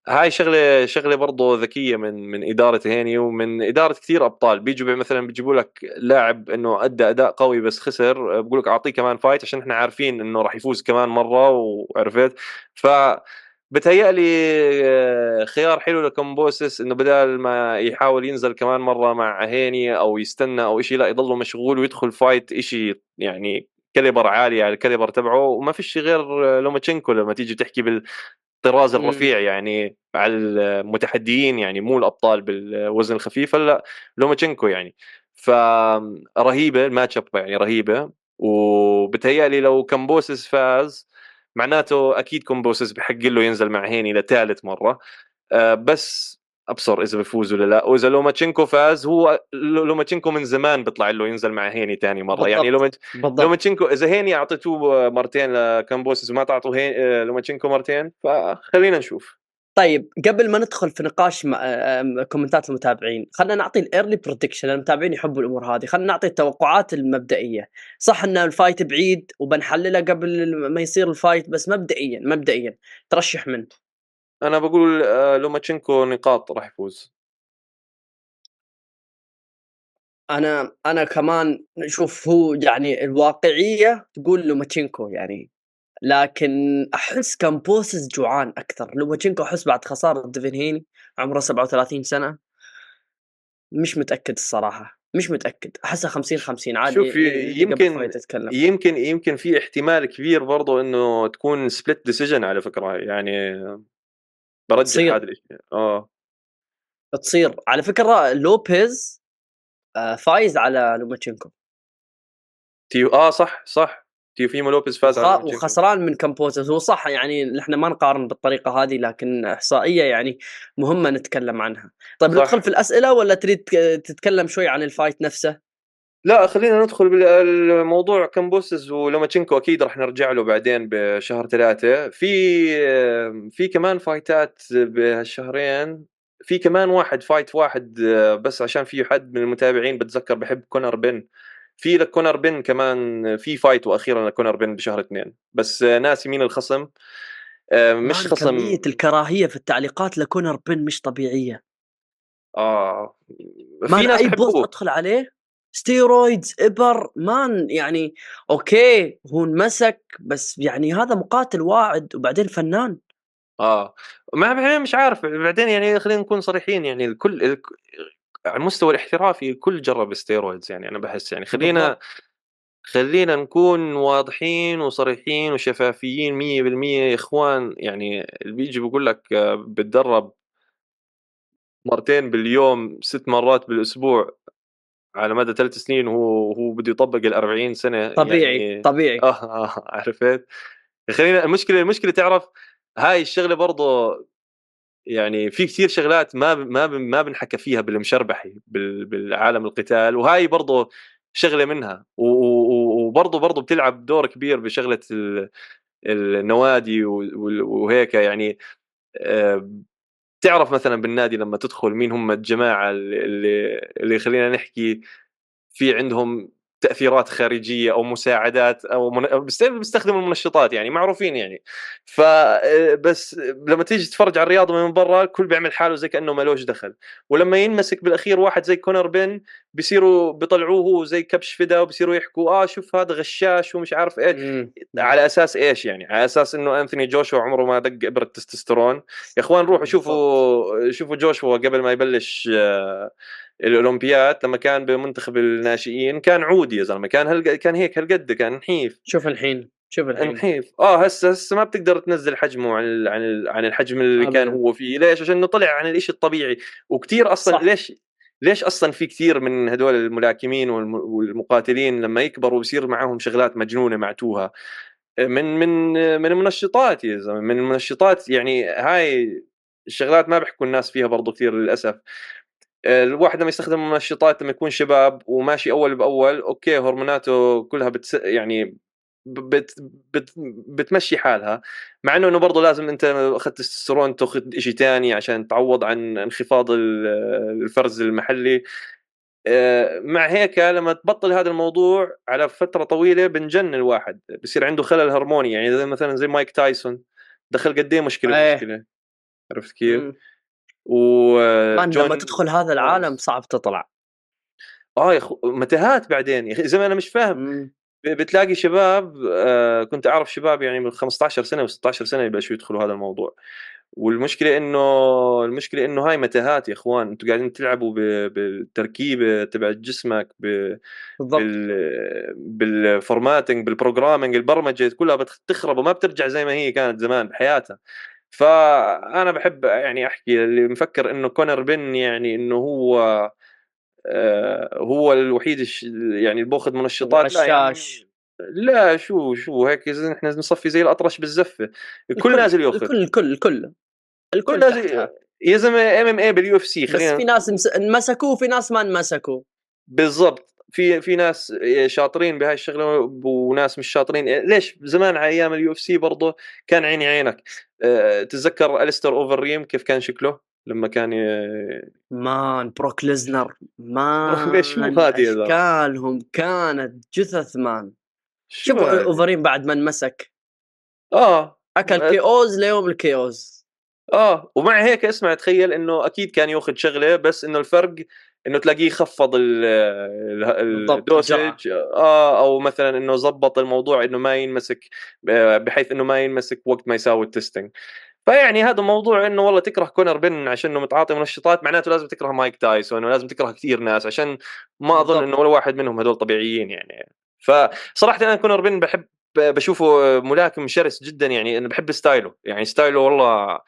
هاي شغلة شغلة برضه ذكية من من إدارة هيني ومن إدارة كثير أبطال. بيجوا مثلا بيجيبوا لك لاعب إنه أدى أداء قوي بس خسر بقول لك أعطيه كمان fight عشان إحنا عارفين إنه راح يفوز كمان مرة وعرفت. ف بتهيألي آه، خيار حلو لكمبوسس إنه بدل ما يحاول ينزل كمان مرة مع هيني أو يستنى أو شيء لا يضله مشغول ويدخل fight شيء يعني caliber عالي على ال caliber تبعه. وما فيش غير لوماتشينكو لما تيجي تحكي بالطراز الرفيع يعني على المتحديين يعني مو الأبطال بالوزن الخفيف هلأ لوماتشينكو يعني. فرهيبه ال match up يعني رهيبة وبتهيألي لو كمبوسس فاز معناته أكيد كومبوسس بحق له ينزل مع هيني لثالث مرة. آه بس أبصر إذا بفوز ولا لا. وإذا لوماتشينكو فاز هو لوماتشينكو من زمان بيطلع له ينزل مع هيني ثاني مرة. يعني بالضبط. يعني لوماتشينكو لوماتشينكو إذا هيني أعطيتوه مرتين لكامبوسس وما تعطوا هي... آه، لوماتشينكو مرتين فخلينا نشوف. طيب قبل ما ندخل في نقاش مع comment ات المتابعين خلينا نعطي ال early prediction المتابعين يحبوا الأمور هذه. خلينا نعطي التوقعات المبدئية. صح إن ال fight بعيد وبنحللها قبل ما يصير ال fight بس مبدئيا مبدئيا ترشح من؟ أنا بقول آه، لوماتشينكو نقاط راح يفوز. أنا أنا كمان شوف هو يعني الواقعية تقول لوماتشينكو يعني لكن أحس كامبوسز جوعان أكثر. لوماتشينكو أحس بعد خسارة ديفين هيني عمره 37 سنة. مش متأكد الصراحة مش متأكد احسها 50 50 عادي شوف يمكن يمكن يمكن في احتمال كبير برضو إنه تكون split decision على فكرة. يعني برجح هذا الشيء آه. تصير. على فكرة لوبيز آه فايز على لوماتشينكو. تيو آه صح صح. تيوفيمو لوبيز فاز على وخسران من كامبوزز هو صح يعني إحنا ما نقارن بالطريقة هذه لكن إحصائية يعني مهمة نتكلم عنها. طيب. ندخل في الأسئلة ولا تريد تتكلم شوي عن ال fight نفسه؟ لا خلينا ندخل بالموضوع كامبوسز ولوماتشينكو أكيد راح نرجع له بعدين بشهر ثلاثة. في في كمان fight ات بهالشهرين في كمان واحد fight واحد بس عشان في حد من المتابعين بتذكر بحب كونر بن. في لكونر بن كمان في فايت وأخيرا لكونر بن بشهر اثنين. بس ناسي مين الخصم مش خصم. كمية الكراهية في التعليقات لكونر بن مش طبيعية. آه. في ناس أي post أدخل عليه؟ steroids إبر man يعني okay هو انمسك بس يعني هذا مقاتل واعد وبعدين فنان. آه. ما مش عارف بعدين يعني خلينا نكون صريحين يعني الكل على المستوى الاحترافي الكل جرب steroids يعني أنا بحس يعني خلينا خلينا نكون واضحين وصريحين وشفافيين 100% يا إخوان يعني اللي بيجي بيقول لك بتدرب مرتين باليوم ست مرات بالأسبوع على مدى ثلاث سنين وهو هو بده يطبق ال 40 سنة طبيعي يعني طبيعي. آه, آه عرفت؟ خلينا المشكلة المشكلة تعرف هاي الشغلة برضه يعني في كثير شغلات ما ما ما بنحكى فيها بالمشربحي بالعالم القتال وهاي برضه شغلة منها وبرضه برضه بتلعب دور كبير بشغلة النوادي وهيك يعني آه، تعرف مثلا بالنادي لما تدخل مين هم الجماعة اللي اللي خلينا نحكي في عندهم تأثيرات خارجية أو مساعدات أو من... بيستخدموا المنشطات يعني معروفين يعني. فبس لما تيجي تتفرج على الرياضة من برا الكل بيعمل حاله زي كأنه مالوش دخل. ولما ينمسك بالأخير واحد زي كونر بن بيصيروا بيطلعوه هو زي كبش فدا وبصيروا يحكوا آه شوف هذا غشاش ومش عارف إيش. على أساس إيش يعني؟ على أساس إنه انثوني جوشوا عمره ما دق إبرة تستوستيرون يا إخوان روحوا شوفوا شوفوا جوشوا قبل ما يبلش آه الاولمبياد لما كان بمنتخب الناشئين كان عودي يا زلمة كان هل كان هيك هالقد كان نحيف شوف الحين شوف الحين. نحيف آه هسه هسه ما بتقدر تنزل حجمه عن عن عن الحجم اللي أبدا. كان هو فيه. ليش؟ عشان طلع عن الإشي الطبيعي. وكثير أصلا صح. ليش ليش أصلا في كثير من هدول الملاكمين والمقاتلين لما يكبروا بصير معهم شغلات مجنونة معتوها. من من من المنشطات يا زلمة من المنشطات يعني هاي الشغلات ما بيحكوا الناس فيها برضو كثير للأسف. الواحد لما يستخدم منشطات لما يكون شباب وماشي أول بأول أوكي هرموناته كلها بتس يعني بت بت بتمشي حالها. مع إنه إنه برضه لازم أنت أخذت تستوستيرون تأخذ شيء ثاني عشان تعوض عن انخفاض الفرز المحلي. آه، مع هيك لما تبطل هذا الموضوع على فترة طويلة بنجن الواحد. بصير عنده خلل هرموني يعني زي مثلا زي مايك تايسون. دخل قد إيه مشكلة أيه. مشكلة. عرفت كيف؟ و جون لما تدخل هذا العالم. صعب تطلع. آه يا أخو متاهات بعدين يا أخي زي ما أنا مش فاهم. مم. بتلاقي شباب آه كنت أعرف شباب يعني من 15 سنة و16 سنة يبلشوا يدخلوا هذا الموضوع. والمشكلة إنه المشكلة إنه هاي متاهات يا إخوان. أنتوا قاعدين تلعبوا ب- بالتركيبة تبع جسمك ب- بالضبط. بال بال formatting بال programming البرمجة كلها بتخرب وما بترجع زي ما هي كانت زمان بحياتها. فأنا بحب يعني أحكي اللي مفكر إنه كونر بن يعني إنه هو آه، هو الوحيد يعني اللي باخذ منشطات لا يعني لا شو شو هيك نحن نصفي زي الأطرش بالزفة. الكل نازل ياخذ. الكل الكل الكل الكل نازل يا زلمة MMA بال UFC بس خلينا في ناس مس- انمسكوا وفي ناس ما انمسكوا بالضبط. في في ناس شاطرين بهاي الشغلة وناس مش شاطرين. ليش؟ زمان على أيام ال UFC برضه كان عيني عينك. أه، تتذكر اليستر اوفريم كيف كان شكله لما كان ي- man بروك ليزنر. <laughs> ليش مو man زلمة؟ أشكالهم كانت جثث man. شو شوف؟ اوفريم بعد ما انمسك. آه. أكل. KOs ليوم ال KOs آه ومع هيك اسمع تخيل إنه أكيد كان يأخذ شغلة بس إنه الفرق إنه تلاقيه خفض ال dosage آه أو مثلا إنه زبط الموضوع إنه ما ينمسك آه، بحيث إنه ما ينمسك وقت ما يساوي ال testing. فيعني هذا موضوع إنه والله تكره كونر بن عشان إنه متعاطي منشطات معناته لازم تكره مايك تايسون ولازم تكره كثير ناس عشان ما أظن. إنه ولا واحد منهم هدول طبيعيين يعني. فصراحة أنا كونر بن بحب بشوفه ملاكم شرس جدا يعني أنا بحب style ه. يعني style ه والله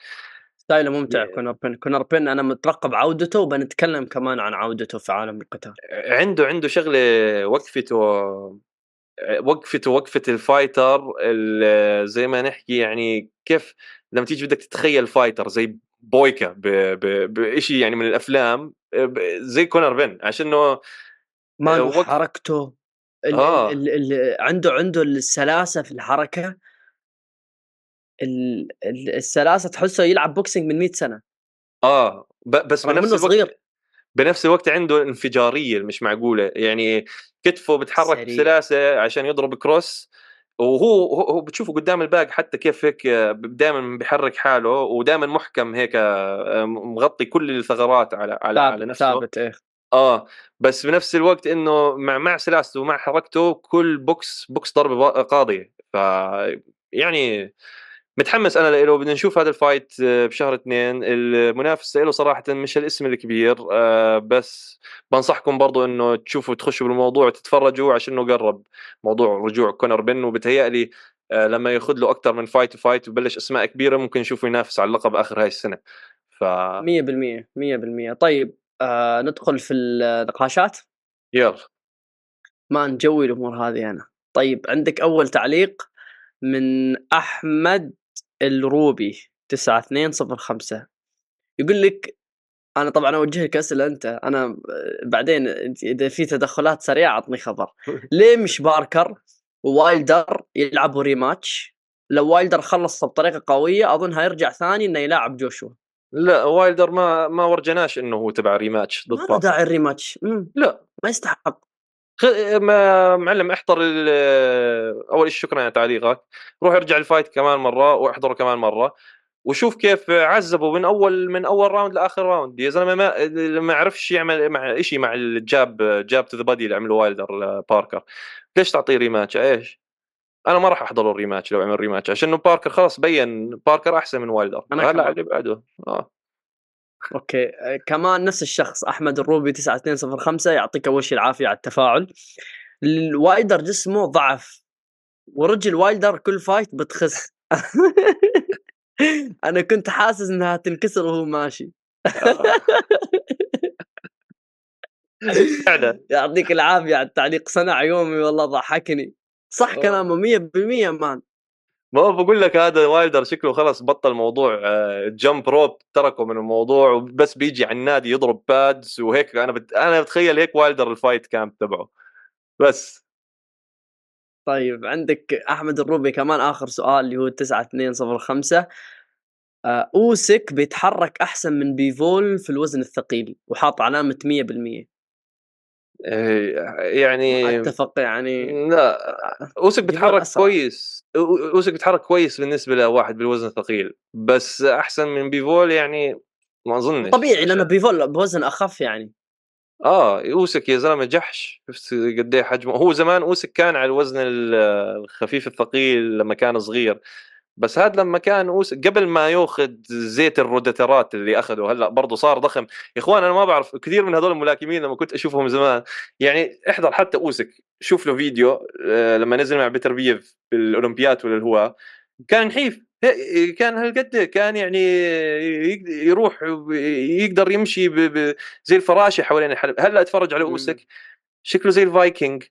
style ه ممتع Yeah. كونر بين كونر بين أنا مترقب عودته وبنتكلم كمان عن عودته في عالم القتال عنده عنده شغلة وقفته وقفته وقفة ال fighter ال- زي ما نحكي يعني كيف لما تيجي بدك تتخيل fighter زي بويكا بشيء يعني من الأفلام زي كونر بن عشان إنه man وقت- وحركته ال آه. ال ال عنده عنده السلاسة في الحركة ال ال السلاسة تحسه يلعب boxing من 100 سنة. آه بس بنفس الوقت صغير. بنفس الوقت عنده انفجارية مش معقولة. يعني كتفه بتحرك سريع. بسلاسه عشان يضرب cross وهو هو بتشوفه قدام ال bag حتى كيف هيك دائما بيحرك حاله ودائما محكم هيك مغطي كل الثغرات على على على نفسه. ثابت إيه. آه بس بنفس الوقت إنه مع مع سلاسته ومع حركته كل بوكس بوكس ضربة قاضية. ف يعني متحمس أنا له بدنا نشوف هذا ال fight آه، بشهر اثنين. المنافس له صراحة مش الاسم الكبير آه، بس بنصحكم برضو إنه تشوفوا تخشوا بالموضوع وتتفرجوا عشان إنه قرب موضوع رجوع كونر بن. وبتهيألي آه، لما ياخذ له أكثر من fight fight وبلش أسماء كبيرة ممكن نشوفه ينافس على اللقب آخر هاي السنة. ف 100% 100% طيب آه ندخل في النقاشات. يلا. ما نجوي الأمور هذه أنا. طيب عندك أول تعليق من أحمد الروبي 9205 يقول لك أنا طبعا اوجه لك أسئلة أنت أنا بعدين إذا في تدخلات سريعة عطني خبر. <laughs> ليه مش باركر ووايلدر يلعبوا rematch؟ لو وايلدر خلص بطريقة قوية أظن هيرجع ثاني إنه يلاعب جوشوا. لا وايلدر ما ما ورجناش إنه هو تبع rematch ضد ما داعي ال rematch. مم، لا. ما يستحق. معلم احضر ال- أول شيء شكرا على تعليقك. روح ارجع الفايت كمان مرة واحضره كمان مرة وشوف كيف عذبوا من اول من أول round لآخر راوند يا زلمة ما ما عرفش يعمل مع شيء مع ال jab jab to the body اللي عمله وايلدر باركر ليش تعطيه rematch إيش؟ أنا ما راح احضر ال rematch لو عمل rematch عشان باركر خلاص بين باركر أحسن من وايلدر. هلا. اللي بعده. آه. okay. آه، كمان نفس الشخص أحمد الروبي 9205 يعطيك أول شيء العافية على التفاعل. الوايلدر جسمه ضعف. ورجل وايلدر كل فايت بتخس. <laughs> أنا كنت حاسس إنها تنكسر وهو ماشي. فعلا <laughs> يعطيك العافية على التعليق. صنع يومي والله ضحكني. صح آه. كلامه 100% man. ما هو بقول لك هذا وايلدر شكله خلاص بطل موضوع jump rope تركه من الموضوع وبس بيجي على النادي يضرب pads وهيك. أنا بت... أنا بتخيل هيك وايلدر ال fight camp تبعه. بس. طيب عندك أحمد الروبي كمان آخر سؤال اللي هو 9205 آه، أوسك بيتحرك أحسن من بيفول في الوزن الثقيل وحاط علامة 100% إيه، يعني اتفق يعني. لا أوسك بيتحرك كويس أوسك بيتحرك كويس بالنسبة لواحد بالوزن الثقيل بس أحسن من بيفول يعني ما أظنش. طبيعي لأنه بيفول بوزن أخف يعني. آه أوسك يا زلمة جحش شفت قد إيه حجمه. هو زمان أوسك كان على الوزن الخفيف الثقيل لما كان صغير. بس هذا لما كان أوس قبل ما ياخذ زيت الروداترات اللي أخذه هلأ برضه صار ضخم. يا إخوان أنا ما بعرف كثير من هذول الملاكمين لما كنت أشوفهم زمان يعني احضر حتى أوسك شوف له فيديو آه، لما نزل مع بيتر بيف بالاولمبيات ولا الهواة كان نحيف. كان هالقد كان يعني يروح يقدر يمشي زي الفراشة حوالين الحلبة. هلأ اتفرج على أوسك شكله زي الفايكنج.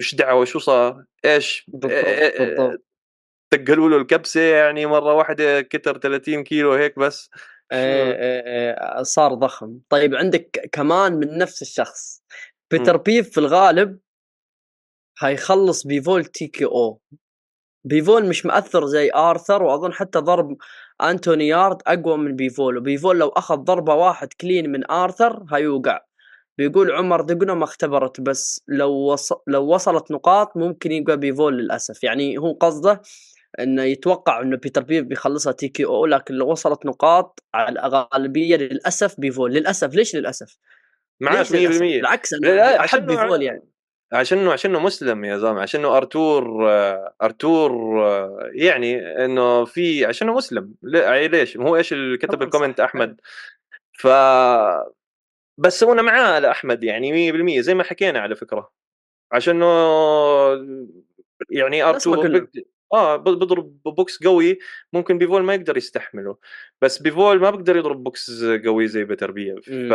إيش دعوة؟ شو صار؟ إيش؟ بالضبط. بالضبط. دقلوا له الكبسة يعني مرة واحدة كتر 30 كيلو هيك بس. آه آه صار ضخم. طيب عندك كمان من نفس الشخص. بيتر. بيف في الغالب هيخلص بيفول TKO بيفول مش مأثر زي أرتور وأظن حتى ضرب أنتوني يارد أقوى من بيفول وبيفول لو أخذ ضربة واحد clean من أرتور هيوقع بيفول عمر دقنه ما اختبرت بس لو وص... لو وصلت نقاط ممكن يبقى بيفول للأسف. يعني هو قصده إنه يتوقع إنه بيتر بيف بيخلصها TKO لكن لو وصلت نقاط على الغالبيه للأسف بيفول للأسف. ليش للأسف؟ معك 100% بالعكس أنا أحب بيفول يعني. عشانه عشانه مسلم يا زلمة. عشانه أرتور أرتور يعني إنه في عشانه مسلم. ليش؟ هو إيش اللي كتب ال comment أحمد؟ ف بس أنا معاه أحمد يعني 100% زي ما حكينا على فكرة. عشانه يعني أرتور آه بيضرب بوكس قوي ممكن بيفول ما يقدر يستحمله بس بيفول ما بيقدر يضرب بوكس قوي زي بيتر ف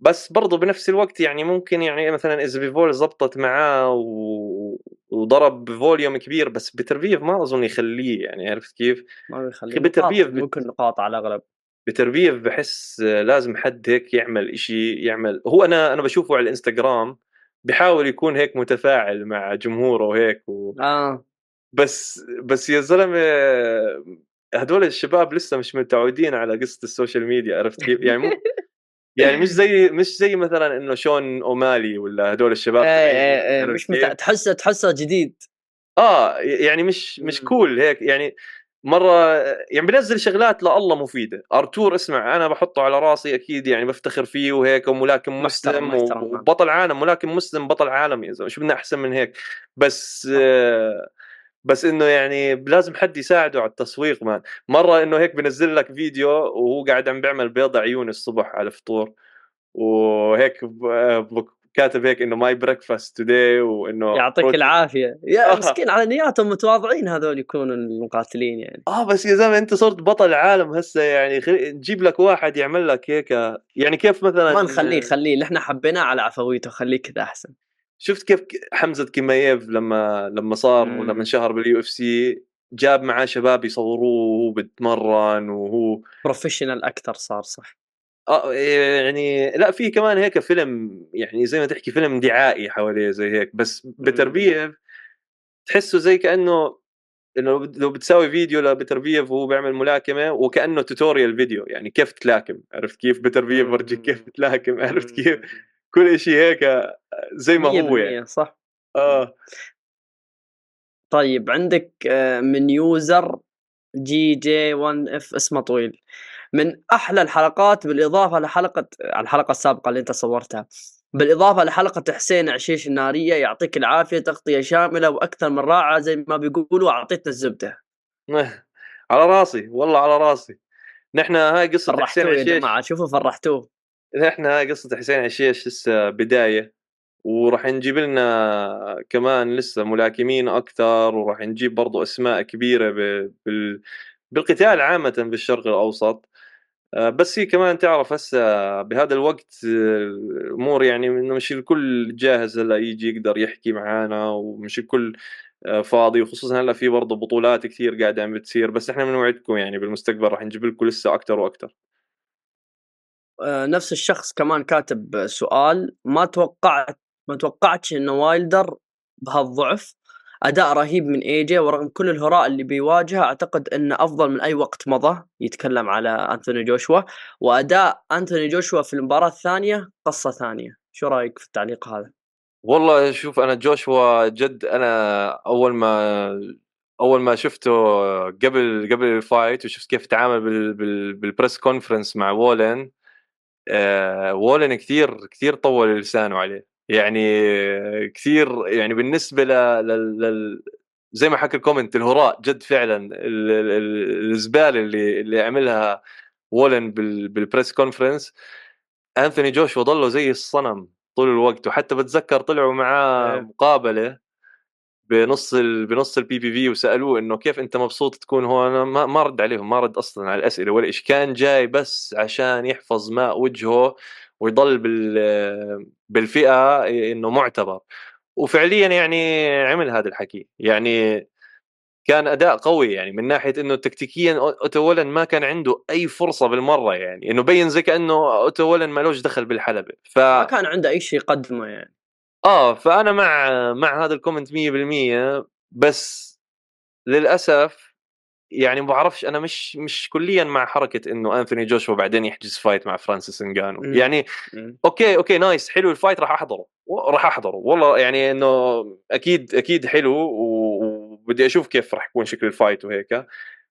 بس برضه بنفس الوقت يعني ممكن يعني مثلا إذا بيفول زبطت معاه و... وضرب volume كبير بس بيتر ما أظن يخليه يعني عرفت كيف؟ ما بيخليه بيتر ممكن نقاط على الأغلب. بيتر بحس لازم حد هيك يعمل إشي يعمل هو أنا أنا بشوفه على الإنستغرام بحاول يكون هيك متفاعل مع جمهوره وهيك و... آه. بس بس يا زلمة هذول الشباب لسه مش متعودين على قصة ال social media عرفت كيف؟ يعني مو <laughs> يعني مش زي مش زي مثلا إنه شون أومالي ولا هذول الشباب إيه إيه إيه مش متع... تحسه تحسه جديد. آه يعني مش مش cool هيك يعني مرة يعني بنزل شغلات لله مفيدة. أرتور اسمع أنا بحطه على راسي أكيد يعني بفتخر فيه وهيك وملاكم مسلم وبطل عالم ملاكم مسلم بطل عالم يا زلمة شو بدنا أحسن من هيك؟ بس آه بس إنه يعني لازم حد يساعده على التسويق مان مرة إنه هيك بنزل لك فيديو وهو قاعد عم بيعمل بيض عيون الصبح على الفطور وهيك كاتب هيك إنه my breakfast today وإنه يعطيك بروتين. العافية يا آه. مسكين على نياتهم متواضعين هذول يكونوا المقاتلين يعني آه بس يا زلمة أنت صرت بطل العالم هسه يعني خلي نجيب لك واحد يعمل لك هيك يعني كيف مثلا ما نخليه خليه اللي إحنا حبيناه على عفويته خليه كذا أحسن شفت كيف حمزة كيمايف لما لما صار مم. ولما انشهر بال UFC جاب معاه شباب يصوروه وهو بيتمرن وهو professional أكثر صار صح؟ آه يعني لا في كمان هيك فيلم يعني زي ما تحكي فيلم دعائي حواليه زي هيك بس بتربية تحسه زي كأنه إنه لو بتساوي فيديو لبتربيف وهو بيعمل ملاكمة وكأنه tutorial video يعني كيف تلاكم عرفت كيف بتربيف برجيك كيف تلاكم عرفت كيف؟ كل شيء هيك زي ما هو يعني. صح. آه. طيب عندك آه، من user GG 1 F اسمه طويل. من أحلى الحلقات بالإضافة لحلقة الحلقة السابقة اللي أنت صورتها بالإضافة لحلقة حسين عشيش النارية يعطيك العافية تغطية شاملة وأكثر من رائعة زي ما بيقولوا أعطيتنا الزبدة. <laughs> على راسي والله على راسي. نحن هاي قصة حسين عشيش. يا جماعة شوفوا فرحتوه. إحنا قصة حسين عشيش لسه بداية؟ وراح نجيب لنا كمان لسه ملاكمين أكثر وراح نجيب برضو أسماء كبيرة بال بالقتال عامة بالشرق الأوسط. آه، بس هي كمان تعرف هسه بهذا الوقت الأمور يعني إنه مش الكل جاهز هلا يجي يقدر يحكي معانا ومش الكل آه، فاضي. وخصوصا هلا في برضه بطولات كثير قاعدة عم بتصير بس إحنا بنوعدكم يعني بالمستقبل راح نجيب لكم لسه أكثر وأكثر آه، نفس الشخص كمان كاتب سؤال ما توقعت ما توقعتش انه وايلدر بهالضعف أداء رهيب من AJ ورغم كل الهراء اللي بيواجهه أعتقد انه أفضل من أي وقت مضى يتكلم على انثوني جوشوا وأداء انثوني جوشوا في المباراة الثانية قصة ثانية شو رأيك في التعليق هذا؟ والله شوف أنا جوشوا جد أنا أول ما أول ما شفته قبل قبل ال fight وشفت كيف تعامل بال بال بال press conference مع وولين آه وولن كثير كثير طول لسانه عليه. يعني كثير يعني بالنسبة ل, ل... زي ما حكى ال comment الهراء جد فعلا الزبالة اللي اللي عملها وولن بال press conference أنثوني جوشوا ضله زي الصنم طول الوقت وحتى بتذكر طلعوا معاه إيه. مقابلة. بنص ال... بنص ال PPV وسألوه إنه كيف أنت مبسوط تكون هون ما, ما رد عليهم ما رد أصلا على الأسئلة ولا شيء كان جاي بس عشان يحفظ ماء وجهه ويضل بال بالفئة إنه معتبر. وفعليا يعني عمل هذا الحكي. يعني كان أداء قوي يعني من ناحية إنه تكتيكيا أوتو ولن ما كان عنده أي فرصة بالمرة يعني. إنه بين زي كأنه أوتو ولن ما لوش دخل بالحلبة. ف ما كان عنده أي شيء يقدمه يعني. آه فأنا مع مع هذا ال comment 100% بس للأسف يعني ما بعرفش أنا مش مش كليا مع حركة إنه أنثوني جوشوا بعدين يحجز fight مع فرانسيس انجانو يعني okay okay nice حلو ال fight راح أحضره. راح أحضره. والله يعني إنه أكيد أكيد حلو وبدي أشوف كيف راح يكون شكل ال fight وهيك.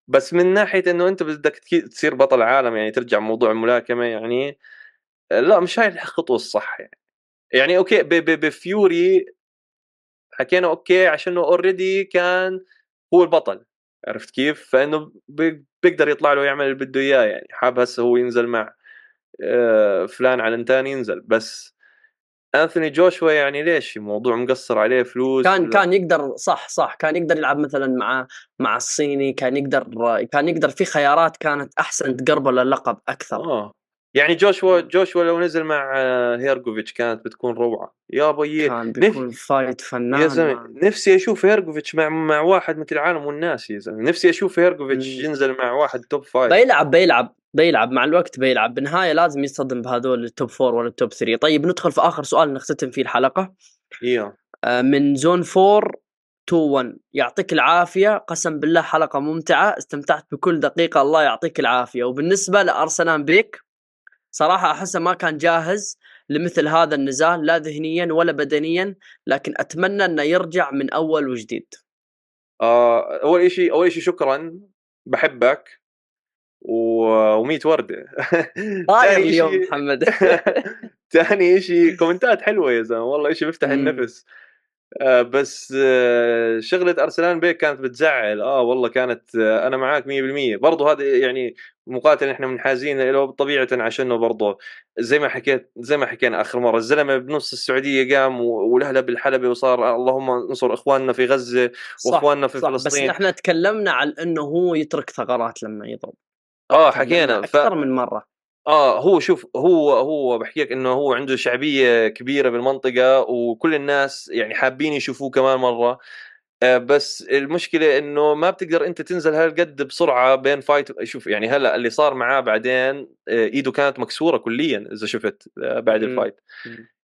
بس من ناحية إنه أنت بدك تصير بطل عالم يعني ترجع موضوع الملاكمة يعني لا مش هاي الخطوة الصح يعني. يعني okay بفيوري حكينا okay عشانه already كان هو البطل عرفت كيف؟ فإنه بيقدر يطلع له يعمل اللي بده إياه يعني حاب هسه هو ينزل مع آه، فلان على ينزل. بس أنثوني جوشوا يعني ليش الموضوع مقصر عليه فلوس كان ولا... كان يقدر صح صح كان يقدر يلعب مثلا مع مع الصيني كان يقدر كان يقدر في خيارات كانت أحسن تقربه للقب أكثر. آه. يعني جوشوا جوشوا لو نزل مع هيرجوفيتش كانت بتكون روعة. يا بي كان بيكون نف... fight فنان يا زلمه نفسي أشوف هيرجوفيتش مع مع واحد مثل العالم والناس يا زلمة. نفسي أشوف هيرجوفيتش ينزل مع واحد top fight بيلعب بيلعب بيلعب مع الوقت بيلعب. بالنهاية لازم يصطدم بهذول ال top four ولا ال top 3 طيب ندخل في آخر سؤال نختتم فيه الحلقة. إيوه. من زون 4 2 1 يعطيك العافية. قسم بالله حلقة ممتعة. استمتعت بكل دقيقة. الله يعطيك العافية. وبالنسبة لأرسنال بيك صراحة أحسه ما كان جاهز لمثل هذا النزال لا ذهنيا ولا بدنيا لكن أتمنى إنه يرجع من أول وجديد. آه أول شيء أول شيء شكرا بحبك و100 وردة. <laughs> طاير اليوم محمد. <laughs> ثاني شيء <laughs> كومنتات حلوة يا زلمة والله شيء بيفتح النفس. آه بس آه شغلة ارسلان بيك كانت بتزعل. آه والله كانت آه أنا معاك 100% برضه هذا يعني مقاتل إحنا منحازين له طبيعة عشانه برضه زي ما حكيت زي ما حكينا آخر مرة الزلمة بنص السعودية قام ولهله بالحلبة وصار اللهم انصر إخواننا في غزة وإخواننا في صح فلسطين. بس إحنا تكلمنا عن إنه هو يترك ثغرات لما يضرب. آه حكينا. أكثر ف... من مرة. آه هو شوف هو هو بحكي لك إنه هو عنده شعبية كبيرة بالمنطقة وكل الناس يعني حابين يشوفوه كمان مرة. آه بس المشكلة إنه ما بتقدر أنت تنزل هالقد بسرعة بين fight شوف يعني هلأ اللي صار معاه بعدين آه إيده كانت مكسورة كليا إذا شفت آه بعد ال fight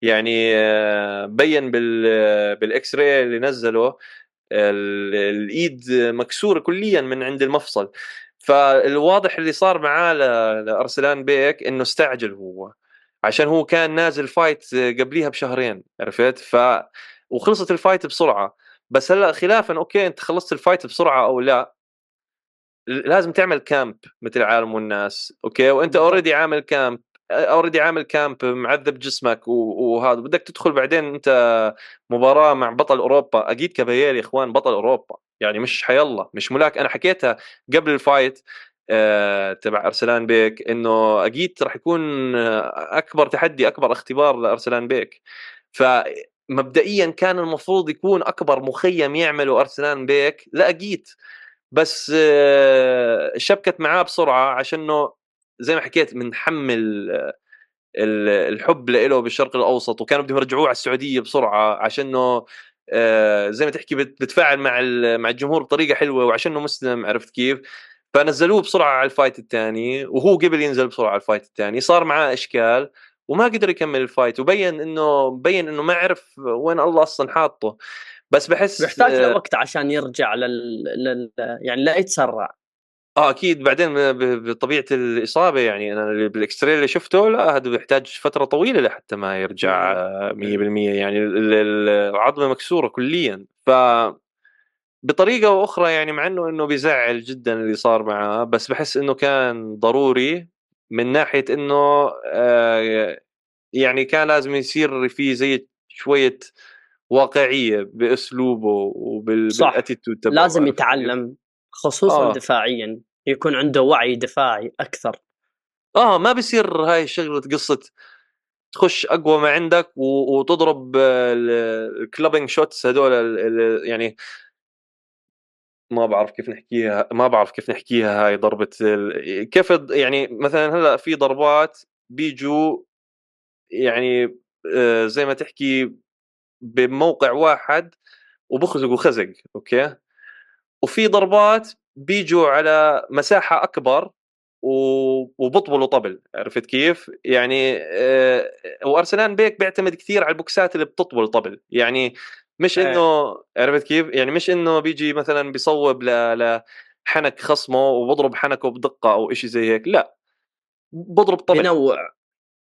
يعني آه بين بال بال X-ray اللي نزله الإيد مكسورة كليا من عند المفصل. فالواضح اللي صار معاه لأرسلان بيك إنه استعجل هو عشان هو كان نازل fight قبليها بشهرين عرفت؟ ف وخلصت ال fight بسرعة. بس هلا خلافا okay أنت خلصت ال fight بسرعة أو لا لازم تعمل camp مثل العالم والناس okay؟ وأنت already عامل camp already عامل camp معذب جسمك وهذا. بدك تدخل بعدين أنت مباراة مع بطل أوروبا. أكيد كبيالي إخوان بطل أوروبا. يعني مش حيالله مش ملاك. أنا حكيتها قبل الفايت آه تبع أرسلان بيك إنه أكيد راح يكون أكبر تحدي أكبر اختبار لأرسلان بيك. فمبدئيا كان المفروض يكون أكبر مخيم يعمله أرسلان بيك لا أكيد. بس آه شبكت معاه بسرعة عشانه زي ما حكيت منحمل الحب له بالشرق الأوسط وكانوا بدهم يرجعوه على السعودية بسرعة عشانه آه، زي ما تحكي بتفاعل مع مع الجمهور بطريقة حلوة وعشانه مسلم عرفت كيف؟ فنزلوه بسرعة على ال fight الثاني وهو قبل ينزل بسرعة على ال fight الثاني صار معاه إشكال وما قدر يكمل ال fight وبين إنه بين إنه ما عرف وين الله أصلا حاطه بس بحس بيحتاج له وقت عشان يرجع لل... لل... يعني لا يتسرع آه أكيد. بعدين بطبيعة الإصابة يعني أنا بال X-ray اللي شفته لا هذا بيحتاج فترة طويلة لحتى ما يرجع 100% يعني العظمة مكسورة كليا. ف بطريقة أو أخرى يعني مع إنه إنه بيزعل جدا اللي صار معاه بس بحس إنه كان ضروري من ناحية إنه آه يعني كان لازم يصير في زي شوية واقعية بأسلوبه وبالاتيتود تبعه. لازم يتعلم. خصوصا آه. دفاعيا يكون عنده وعي دفاعي أكثر آه ما بصير هاي شغله قصه تخش أقوى ما عندك وتضرب ال clubbing shots هذول يعني ما بعرف كيف نحكيها ما بعرف كيف نحكيها هاي ضربة كيف يعني مثلا هلأ في ضربات بيجوا يعني آه، زي ما تحكي بموقع واحد وبخزقوا خزق أوكي وفي ضربات بيجوا على مساحة أكبر وبطبلوا طبل عرفت كيف؟ يعني آه، وارسلان بيك بيعتمد كثير على البوكسات اللي بتطبل طبل يعني مش إيه. إنه عرفت كيف؟ يعني مش إنه بيجي مثلا بيصوب لحنك خصمه وبضرب حنكه بدقة أو شيء زي هيك لا بضرب طبل بنوع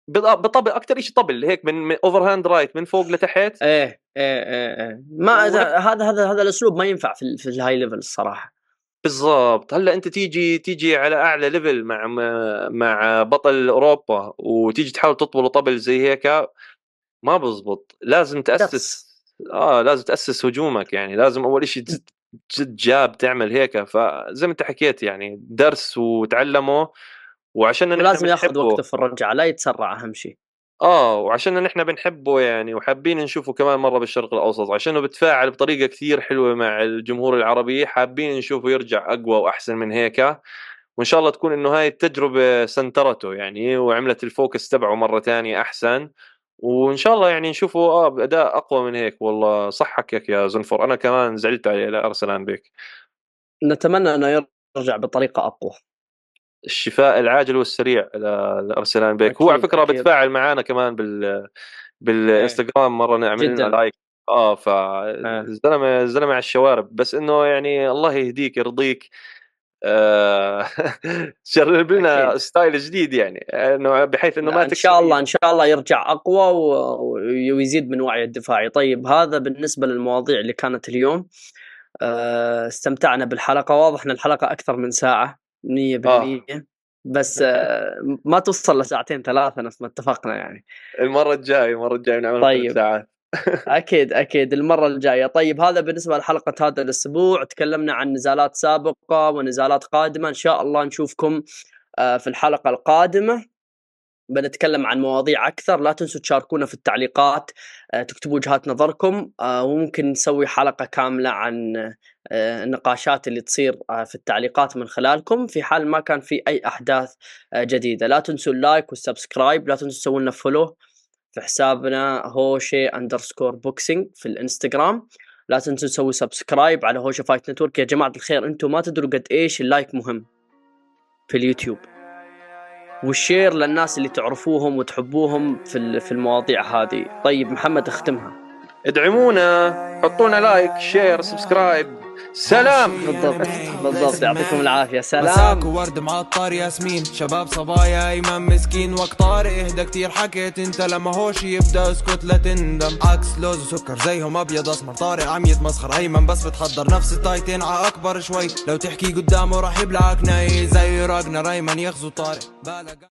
بطبل أكثر شيء طبل هيك من overhand right من فوق لتحت. إيه إيه إيه, إيه. ما هذا هذا هذا الأسلوب ما ينفع في, في ال high level الصراحة. بالضبط. هلأ أنت تيجي تيجي على أعلى ليفل مع مع بطل أوروبا وتيجي تحاول تطبل طبل زي هيك ما بزبط. لازم تأسس آه لازم تأسس هجومك يعني. لازم أول شيء جد جاب تعمل هيك. فزي ما أنت حكيت يعني درس وتعلمه وعشان لازم ياخذ وقته في الرجعة لا يتسرع أهم شيء. آه وعشان نحن بنحبه يعني وحابين نشوفه كمان مرة بالشرق الأوسط عشانه بتفاعل بطريقة كثير حلوة مع الجمهور العربي حابين نشوفه يرجع أقوى وأحسن من هيك. وإن شاء الله تكون إنه هاي التجربة سنترته يعني وعملت ال focus تبعه مرة ثانية أحسن. وإن شاء الله يعني نشوفه آه بأداء أقوى من هيك والله صح حكيك يا زنفر أنا كمان زعلت عليه لارسلان بيك. نتمنى إنه يرجع بطريقة أقوى. الشفاء العاجل والسريع لارسلان بيك. هو على فكرة أكيد. بتفاعل معنا كمان بال بالإنستغرام مرة نعمل لنا like. آه فالزلمه آه. الزلمة على الشوارب. بس إنه يعني الله يهديك يرضيك. آه <laughs> شرب لنا ستايل جديد يعني. إنه بحيث إنه ما إن شاء الله إن شاء الله يرجع أقوى ويزيد من وعي الدفاعي. طيب هذا بالنسبة للمواضيع اللي كانت اليوم. آه استمتعنا بالحلقة. واضح إن الحلقة أكثر من ساعة. 100% آه. بس <laughs> آه ما توصل لساعتين ثلاثة نفس ما اتفقنا يعني. المرة الجاية المرة الجاية نعمل طيب. ساعات. <laughs> أكيد أكيد المرة الجاية. طيب هذا بالنسبة لحلقة هذا الأسبوع تكلمنا عن نزالات سابقة ونزالات قادمة. إن شاء الله نشوفكم آه، في الحلقة القادمة. بنتكلم عن مواضيع أكثر لا تنسوا تشاركونا في التعليقات آه، تكتبوا وجهات نظركم آه، وممكن نسوي حلقة كاملة عن النقاشات اللي تصير في التعليقات من خلالكم في حال ما كان في أي أحداث جديدة. لا تنسوا ال like وال subscribe لا تنسوا تسوون لنا follow في حسابنا هوشة underscore boxing في الإنستغرام. لا تنسوا تسووا subscribe على هوشة fight network يا جماعة الخير أنتم ما تدروا قد إيش ال like مهم في اليوتيوب. والشير للناس اللي تعرفوهم وتحبوهم في المواضيع هذه. طيب محمد اختمها. ادعمونا حطونا لايك شير سبسكرايب. سلام! بالضبط بالضبط. يعطيكم العافية. سلام. مساك وورد معطر ياسمين. شباب صبايا ايمن مسكين. وقت طارق اهدى كتير. حكيت أنت لما هوش يبدأ اسكت لا تندم. عكس لوز وسكر زيهم أبيض أسمر. طارق عم يتمسخر. أيمن بس بتحضر نفس التايتين ع أكبر شوي. لو تحكي قدامه راح يبلعك ناي. زي راجنا ريمان يغزو طارق.